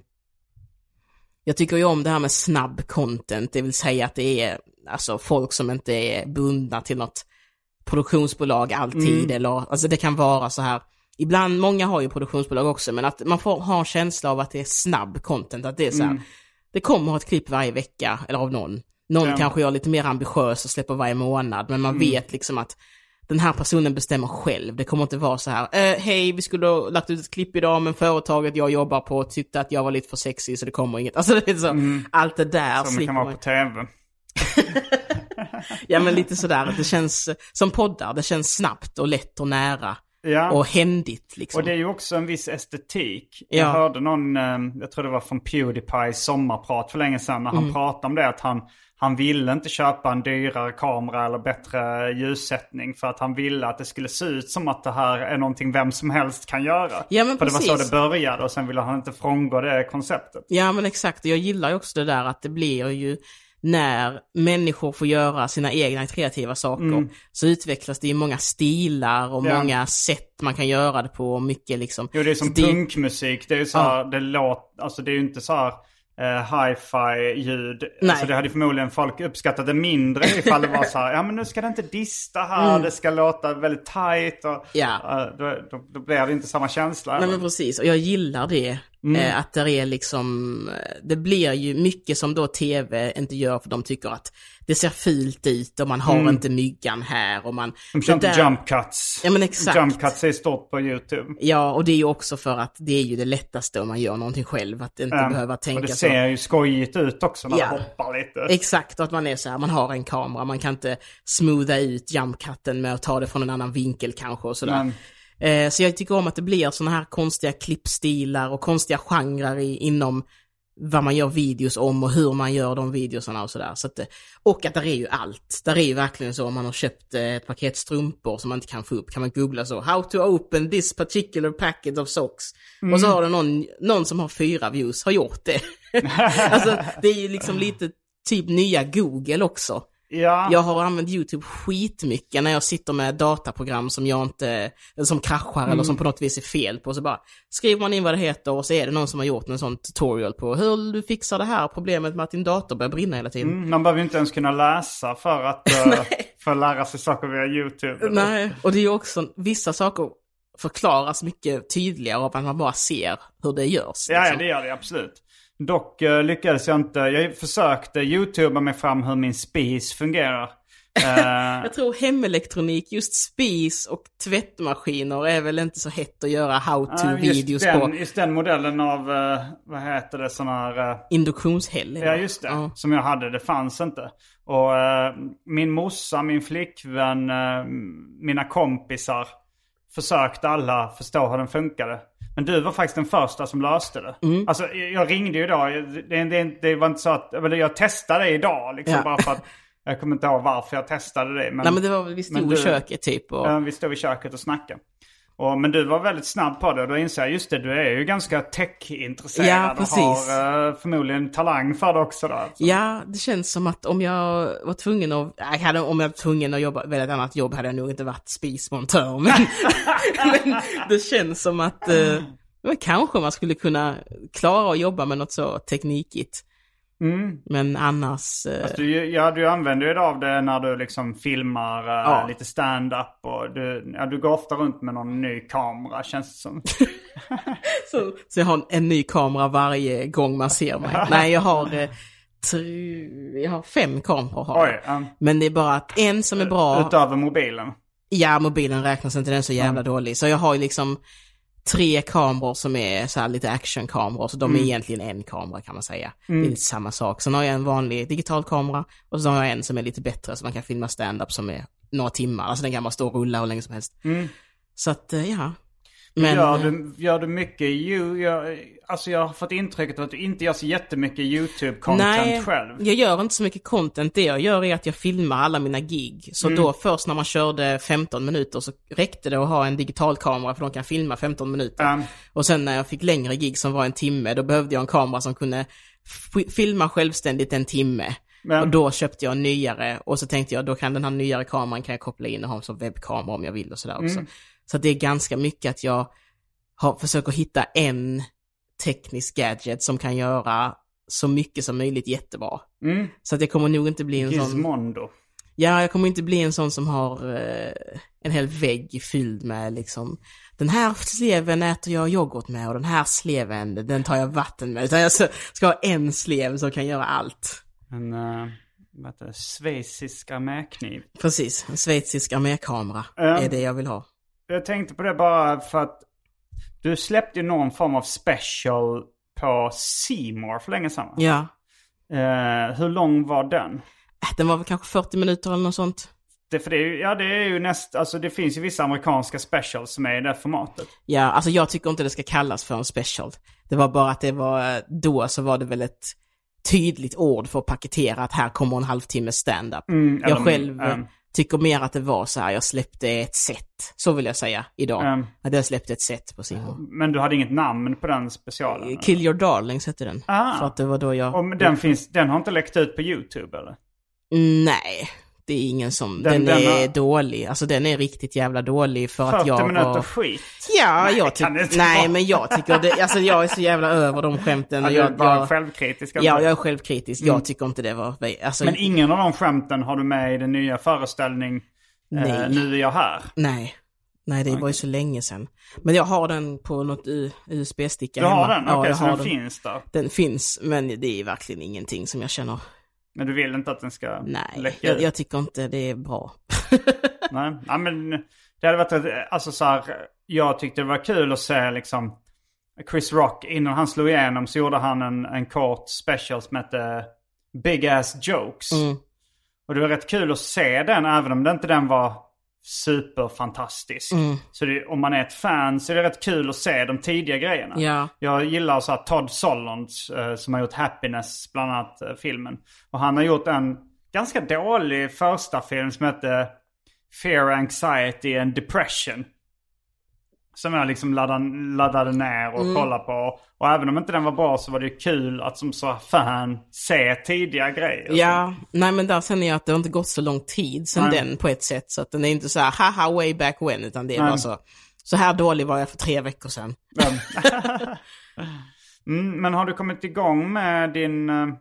D: Jag tycker ju om det här med snabb content, det vill säga att det är alltså folk som inte är bundna till något produktionsbolag alltid, eller alltså det kan vara så här. Ibland, många har ju produktionsbolag också, men att man får ha en känsla av att det är snabb content, att det är så här. Det kommer ett klipp varje vecka, eller av någon. Någon
C: Ja.
D: kanske är lite mer ambitiös och släpper varje månad, men man vet liksom att den här personen bestämmer själv. Det kommer inte vara så här, eh, hej, vi skulle ha lagt ut ett klipp idag, men företaget jag jobbar på tyckte att jag var lite för sexig så det kommer inget. Alltså det är så, allt det där
C: Som det kan vara
D: man.
C: på tv.
D: Ja men lite sådär, det känns som poddar, det känns snabbt och lätt och nära.
C: Ja.
D: Och händigt liksom.
C: Och det är ju också en viss estetik.
D: Ja.
C: Jag hörde någon, eh, jag tror det var från Pewdiepies sommarprat för länge sedan, när
D: Mm.
C: han pratade om det att han, han ville inte köpa en dyrare kamera eller bättre ljussättning för att han ville att det skulle se ut som att det här är någonting vem som helst kan göra.
D: Ja, men
C: för det var så
D: precis.
C: det började och sen ville han inte frångå det konceptet.
D: Ja men exakt, jag gillar ju också det där att det blir ju när människor får göra sina egna kreativa saker så utvecklas det ju många stilar och
C: Mm. Ja.
D: många sätt man kan göra det på och mycket liksom.
C: Jo, det är som
D: det-
C: punkmusik. Det är ju så här, det låter, alltså det är ju inte så här eh, hi-fi ljud.
D: Nej.
C: Alltså det hade förmodligen folk uppskattat det mindre ifall det var så här, ja men nu ska det inte dista här, det ska låta väldigt tight och
D: Mm. Ja.
C: eh, då, då, då blir det inte samma känsla.
D: Nej men precis, och jag gillar det.
C: Mm.
D: Eh, att det är liksom, eh, det blir ju mycket som då tv inte gör för de tycker att det ser fult ut och man har inte myggan här och man...
C: Mm. De kör inte jump cuts.
D: Ja men exakt.
C: Jump cuts är stort på YouTube.
D: Ja, och det är ju också för att det är ju det lättaste om man gör någonting själv, att inte
C: Um,
D: behöva tänka
C: och det
D: så.
C: ser ju skojigt ut också när
D: Ja.
C: det hoppar lite.
D: Exakt, och att man är så här, man har en kamera, man kan inte smootha ut jumpcutten med att ta det från en annan vinkel kanske och sådär.
C: Men,
D: Eh, så jag tycker om att det blir sådana här konstiga klippstilar och konstiga genrer i, inom vad man gör videos om och hur man gör de videosarna och sådär. Så att, eh, och att där är ju allt. Där är ju verkligen så om man har köpt eh, ett paket strumpor som man inte kan få upp, kan man googla så, how to open this particular packet of socks. Och så har det någon, någon som har fyra views har gjort det. alltså det är ju liksom lite typ nya Google också.
C: Ja.
D: Jag har använt YouTube skitmycket när jag sitter med dataprogram som jag inte, eller som kraschar eller som på något vis är fel på. Så bara skriver man in vad det heter och så är det någon som har gjort en sån tutorial på hur du fixar det här problemet med att din dator börjar brinna hela tiden.
C: Mm, Man behöver inte ens kunna läsa för att, eh, för att lära sig saker via YouTube.
D: Nej, och det är ju också, vissa saker förklaras mycket tydligare av att man bara ser hur det görs.
C: Ja, ja,
D: liksom.
C: det gör det absolut. Dock eh, lyckades jag inte. Jag försökte youtuba mig fram hur min spis fungerar. Eh,
D: Jag tror hemelektronik, just spis och tvättmaskiner är väl inte så hett att göra how-to-videos
C: den,
D: på.
C: just den modellen av, eh, vad heter det, sån här...
D: Induktionshäll.
C: Ja, just det. Som jag hade, det fanns inte. Och min morsa, min flickvän, mina kompisar försökte alla förstå hur den funkade. Men du var faktiskt den första som löste det.
D: Mm.
C: Alltså jag ringde ju idag. Det, det, det var inte så att, eller jag testade det idag liksom
D: Ja.
C: bara för att jag kommer inte ihåg varför jag testade det. Men,
D: Nej men det var vi stod i köket typ och...
C: Ja, vi stod i köket och snackade. Och, men du var väldigt snabb på det och då inser jag, just det, du är ju ganska tech-intresserad
D: Ja,
C: och
D: precis.
C: har eh, förmodligen talang för det också. Då, alltså.
D: Ja, det känns som att om jag var tvungen att, jag hade, om jag var tvungen att jobba, välja ett annat jobb hade jag nog inte varit spismontör. Men, men det känns som att, eh, kanske man skulle kunna klara att jobba med något så teknikigt.
C: Mm.
D: Men annars, eh,
C: Du, ja, du använder ju det av det när du liksom filmar eh,
D: Ja.
C: lite stand-up och du, ja, du går ofta runt med någon ny kamera känns det som.
D: så, så jag har en ny kamera varje gång man ser mig. Nej, jag har, eh, tre, jag har fem kameror har.
C: Oj, um,
D: Men det är bara att en som är bra,
C: utöver mobilen.
D: Ja, mobilen räknas inte, den är så jävla dålig. Så jag har ju liksom tre kameror som är så här lite actionkameror, så de är egentligen en kamera kan man säga. Det är lite samma sak. Sen har jag en vanlig digital kamera och så har jag en som är lite bättre så man kan filma stand-up som är några timmar. Alltså den kan bara stå och rulla hur länge som helst. Så att, eh, ja. Men,
C: gör, du, gör du mycket, you, gör, alltså jag har fått intrycket att du inte gör så jättemycket YouTube-content
D: Nej,
C: själv.
D: jag gör inte så mycket content. Det jag gör är att jag filmar alla mina gig. Så
C: Mm.
D: då först när man körde 15 minuter så räckte det att ha en digital kamera för de kan filma 15 minuter.
C: Um,
D: Och sen när jag fick längre gig som var en timme, då behövde jag en kamera som kunde filma självständigt en timme.
C: Men-
D: Och då köpte jag en nyare och så tänkte jag då kan den här nyare kameran kan jag koppla in och ha som webbkamera om jag vill och sådär också. Så det är ganska mycket att jag har, försöker hitta en teknisk gadget som kan göra så mycket som möjligt jättebra.
C: mm,
D: Så att jag kommer nog inte bli en sån...
C: Gizmondo.
D: Ja, jag kommer inte bli en sån som har eh, en hel vägg fylld med liksom den här sleven äter jag yoghurt med och den här sleven den tar jag vatten med. Utan jag ska, ha en slev som kan göra allt.
C: En uh, vad heter det, schweizisk armékniv.
D: Precis, en schweizisk armékamera
C: Ja.
D: är det jag vill ha.
C: Jag tänkte på det bara för att du släppte ju någon form av special på More för länge sedan.
D: Ja,
C: Eh, hur lång var den?
D: Äh, den var väl kanske 40 minuter eller något sånt.
C: Det, för det, är ju- ja, det är ju näst, alltså det finns ju vissa amerikanska specials som är i det formatet.
D: Ja, alltså jag tycker inte det ska kallas för en special. Det var bara att det var, då så var det väl ett tydligt ord för att paketera att här kommer en halvtimme stand-up.
C: Mm, eller-
D: jag själv
C: mm.
D: Tycker mer att det var så här, jag släppte ett set. Så vill jag säga idag.
C: Mm.
D: Att jag släppte ett set på Simon.
C: Men du hade inget namn på den specialen?
D: Kill Your Darlings hette den.
C: Ah.
D: För att det var då jag...
C: Och den, finns, den har inte läckt ut på YouTube eller?
D: Nej, det är ingen som...
C: Den-
D: Den,
C: den
D: är
C: har-
D: dålig. Alltså den är riktigt jävla dålig för
C: 40
D: att jag
C: minuter
D: var...
C: skit?
D: Ja,
C: Nej,
D: jag tycker... Nej,
C: vara.
D: men jag tycker det... Alltså jag är så jävla över de skämten.
C: Ja, du är
D: jag, jag,
C: självkritisk.
D: ja,
C: alltså.
D: jag är självkritisk. Jag tycker inte det var... Alltså,
C: Men ingen av de skämten har du med i den nya föreställning eh,
D: Nej.
C: Nu är jag här.
D: Nej. Nej, det var ju så länge sedan. Men jag har den på något USB-sticka
C: Du har
D: hemma.
C: den?
D: Ja,
C: Okej,
D: jag
C: så
D: har
C: den finns där.
D: Den finns, men det är verkligen ingenting som jag känner.
C: Men du vill inte att den ska
D: Nej,
C: läcka
D: jag,
C: ut?
D: jag tycker inte det är bra.
C: Nej. ja, men det hade varit, alltså så här, jag tyckte det var kul att se liksom Chris Rock, innan han slog igenom så gjorde han en, en kort special som hette Big Ass Jokes.
D: Mm.
C: Och det var rätt kul att se den även om det inte den var superfantastisk.
D: Mm.
C: Så det, om man är ett fan så är det rätt kul att se de tidiga grejerna.
D: Ja.
C: Jag gillar så här Todd Solondz eh, som har gjort Happiness, bland annat eh, filmen. Och han har gjort en ganska dålig första film som heter Fear, Anxiety and Depression. Som jag liksom laddade, laddade ner och kollade på. Och även om inte den var bra så var det kul att som så fan se tidiga grejer.
D: Ja, nej men där känner jag att det har inte gått så lång tid sedan
C: Nej.
D: den på ett sätt. Så att den är inte så här haha way back when, utan det är
C: Nej.
D: bara så. Så här dålig var jag för tre veckor sedan.
C: mm, men har du kommit igång med din uh,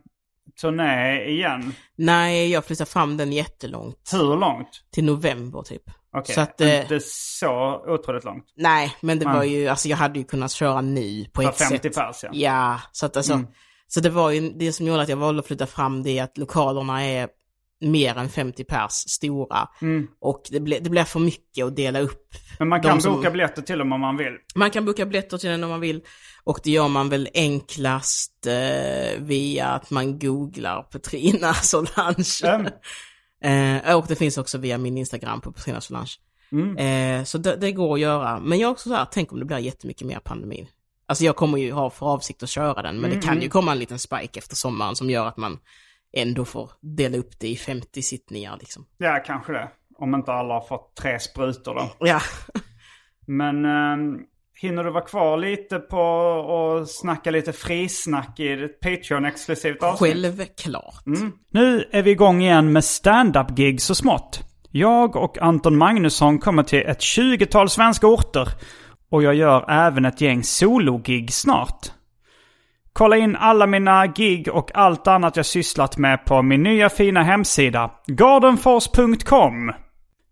C: turné igen?
D: Nej, jag flyttar fram den jättelångt.
C: Hur långt?
D: Till november typ.
C: Okej,
D: Så att, eh,
C: inte så otroligt långt.
D: Nej, men det
C: Nej.
D: var ju, alltså jag hade ju kunnat köra nu på ett
C: 50
D: sätt.
C: pers ja.
D: Ja, så att alltså,
C: Mm.
D: så det var ju det som gjorde att jag valde att flytta fram det är att lokalerna är mer än 50 pers stora.
C: Mm.
D: Och det blir, det blir för mycket att dela upp.
C: Men man kan
D: som-
C: boka biljetter till dem om man vill.
D: Man kan boka biljetter till den om man vill. Och det gör man väl enklast eh, via att man googlar Petrina Solange.
C: Mm.
D: Eh, och det finns också via min Instagram på Petrina Solange.
C: Mm.
D: Eh, så det, det går att göra. Men jag är också så här, tänk om det blir jättemycket mer pandemin. Alltså jag kommer ju ha för avsikt att köra den, men det kan ju komma en liten spike efter sommaren som gör att man ändå får dela upp det i 50 sittningar liksom.
C: Ja, kanske det. Om inte alla har fått tre sprutor då.
D: Ja.
C: Men ehm, hinner du vara kvar lite på och snacka lite frisnack i ett Patreon-exklusivt avsnitt?
D: Självklart.
C: Nu är vi igång igen med stand-up-gig så smått. Jag och Anton Magnusson kommer till ett 20-tal svenska orter. Och jag gör även ett gäng solo-gig snart. Kolla in alla mina gig och allt annat jag sysslat med på min nya fina hemsida, gardenfors.com.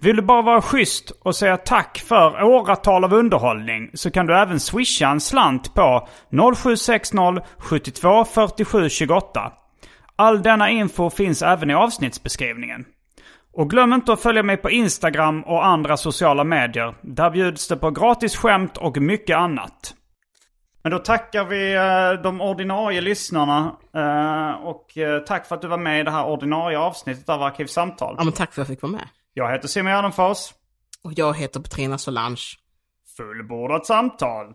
C: Vill du bara vara schysst och säga tack för åratal av underhållning så kan du även swisha en slant på 0760 72 47 28. All denna info finns även i avsnittsbeskrivningen. Och glöm inte att följa mig på Instagram och andra sociala medier. Där bjuds det på gratis skämt och mycket annat. Men då tackar vi eh, de ordinarie lyssnarna. Eh, och eh, tack för att du var med i det här ordinarie avsnittet av Arkivsamtal.
D: Ja men tack för att jag fick vara med.
C: Jag heter Simon Gärdenfors.
D: Och jag heter Petrina Solange.
C: Fullbordat samtal.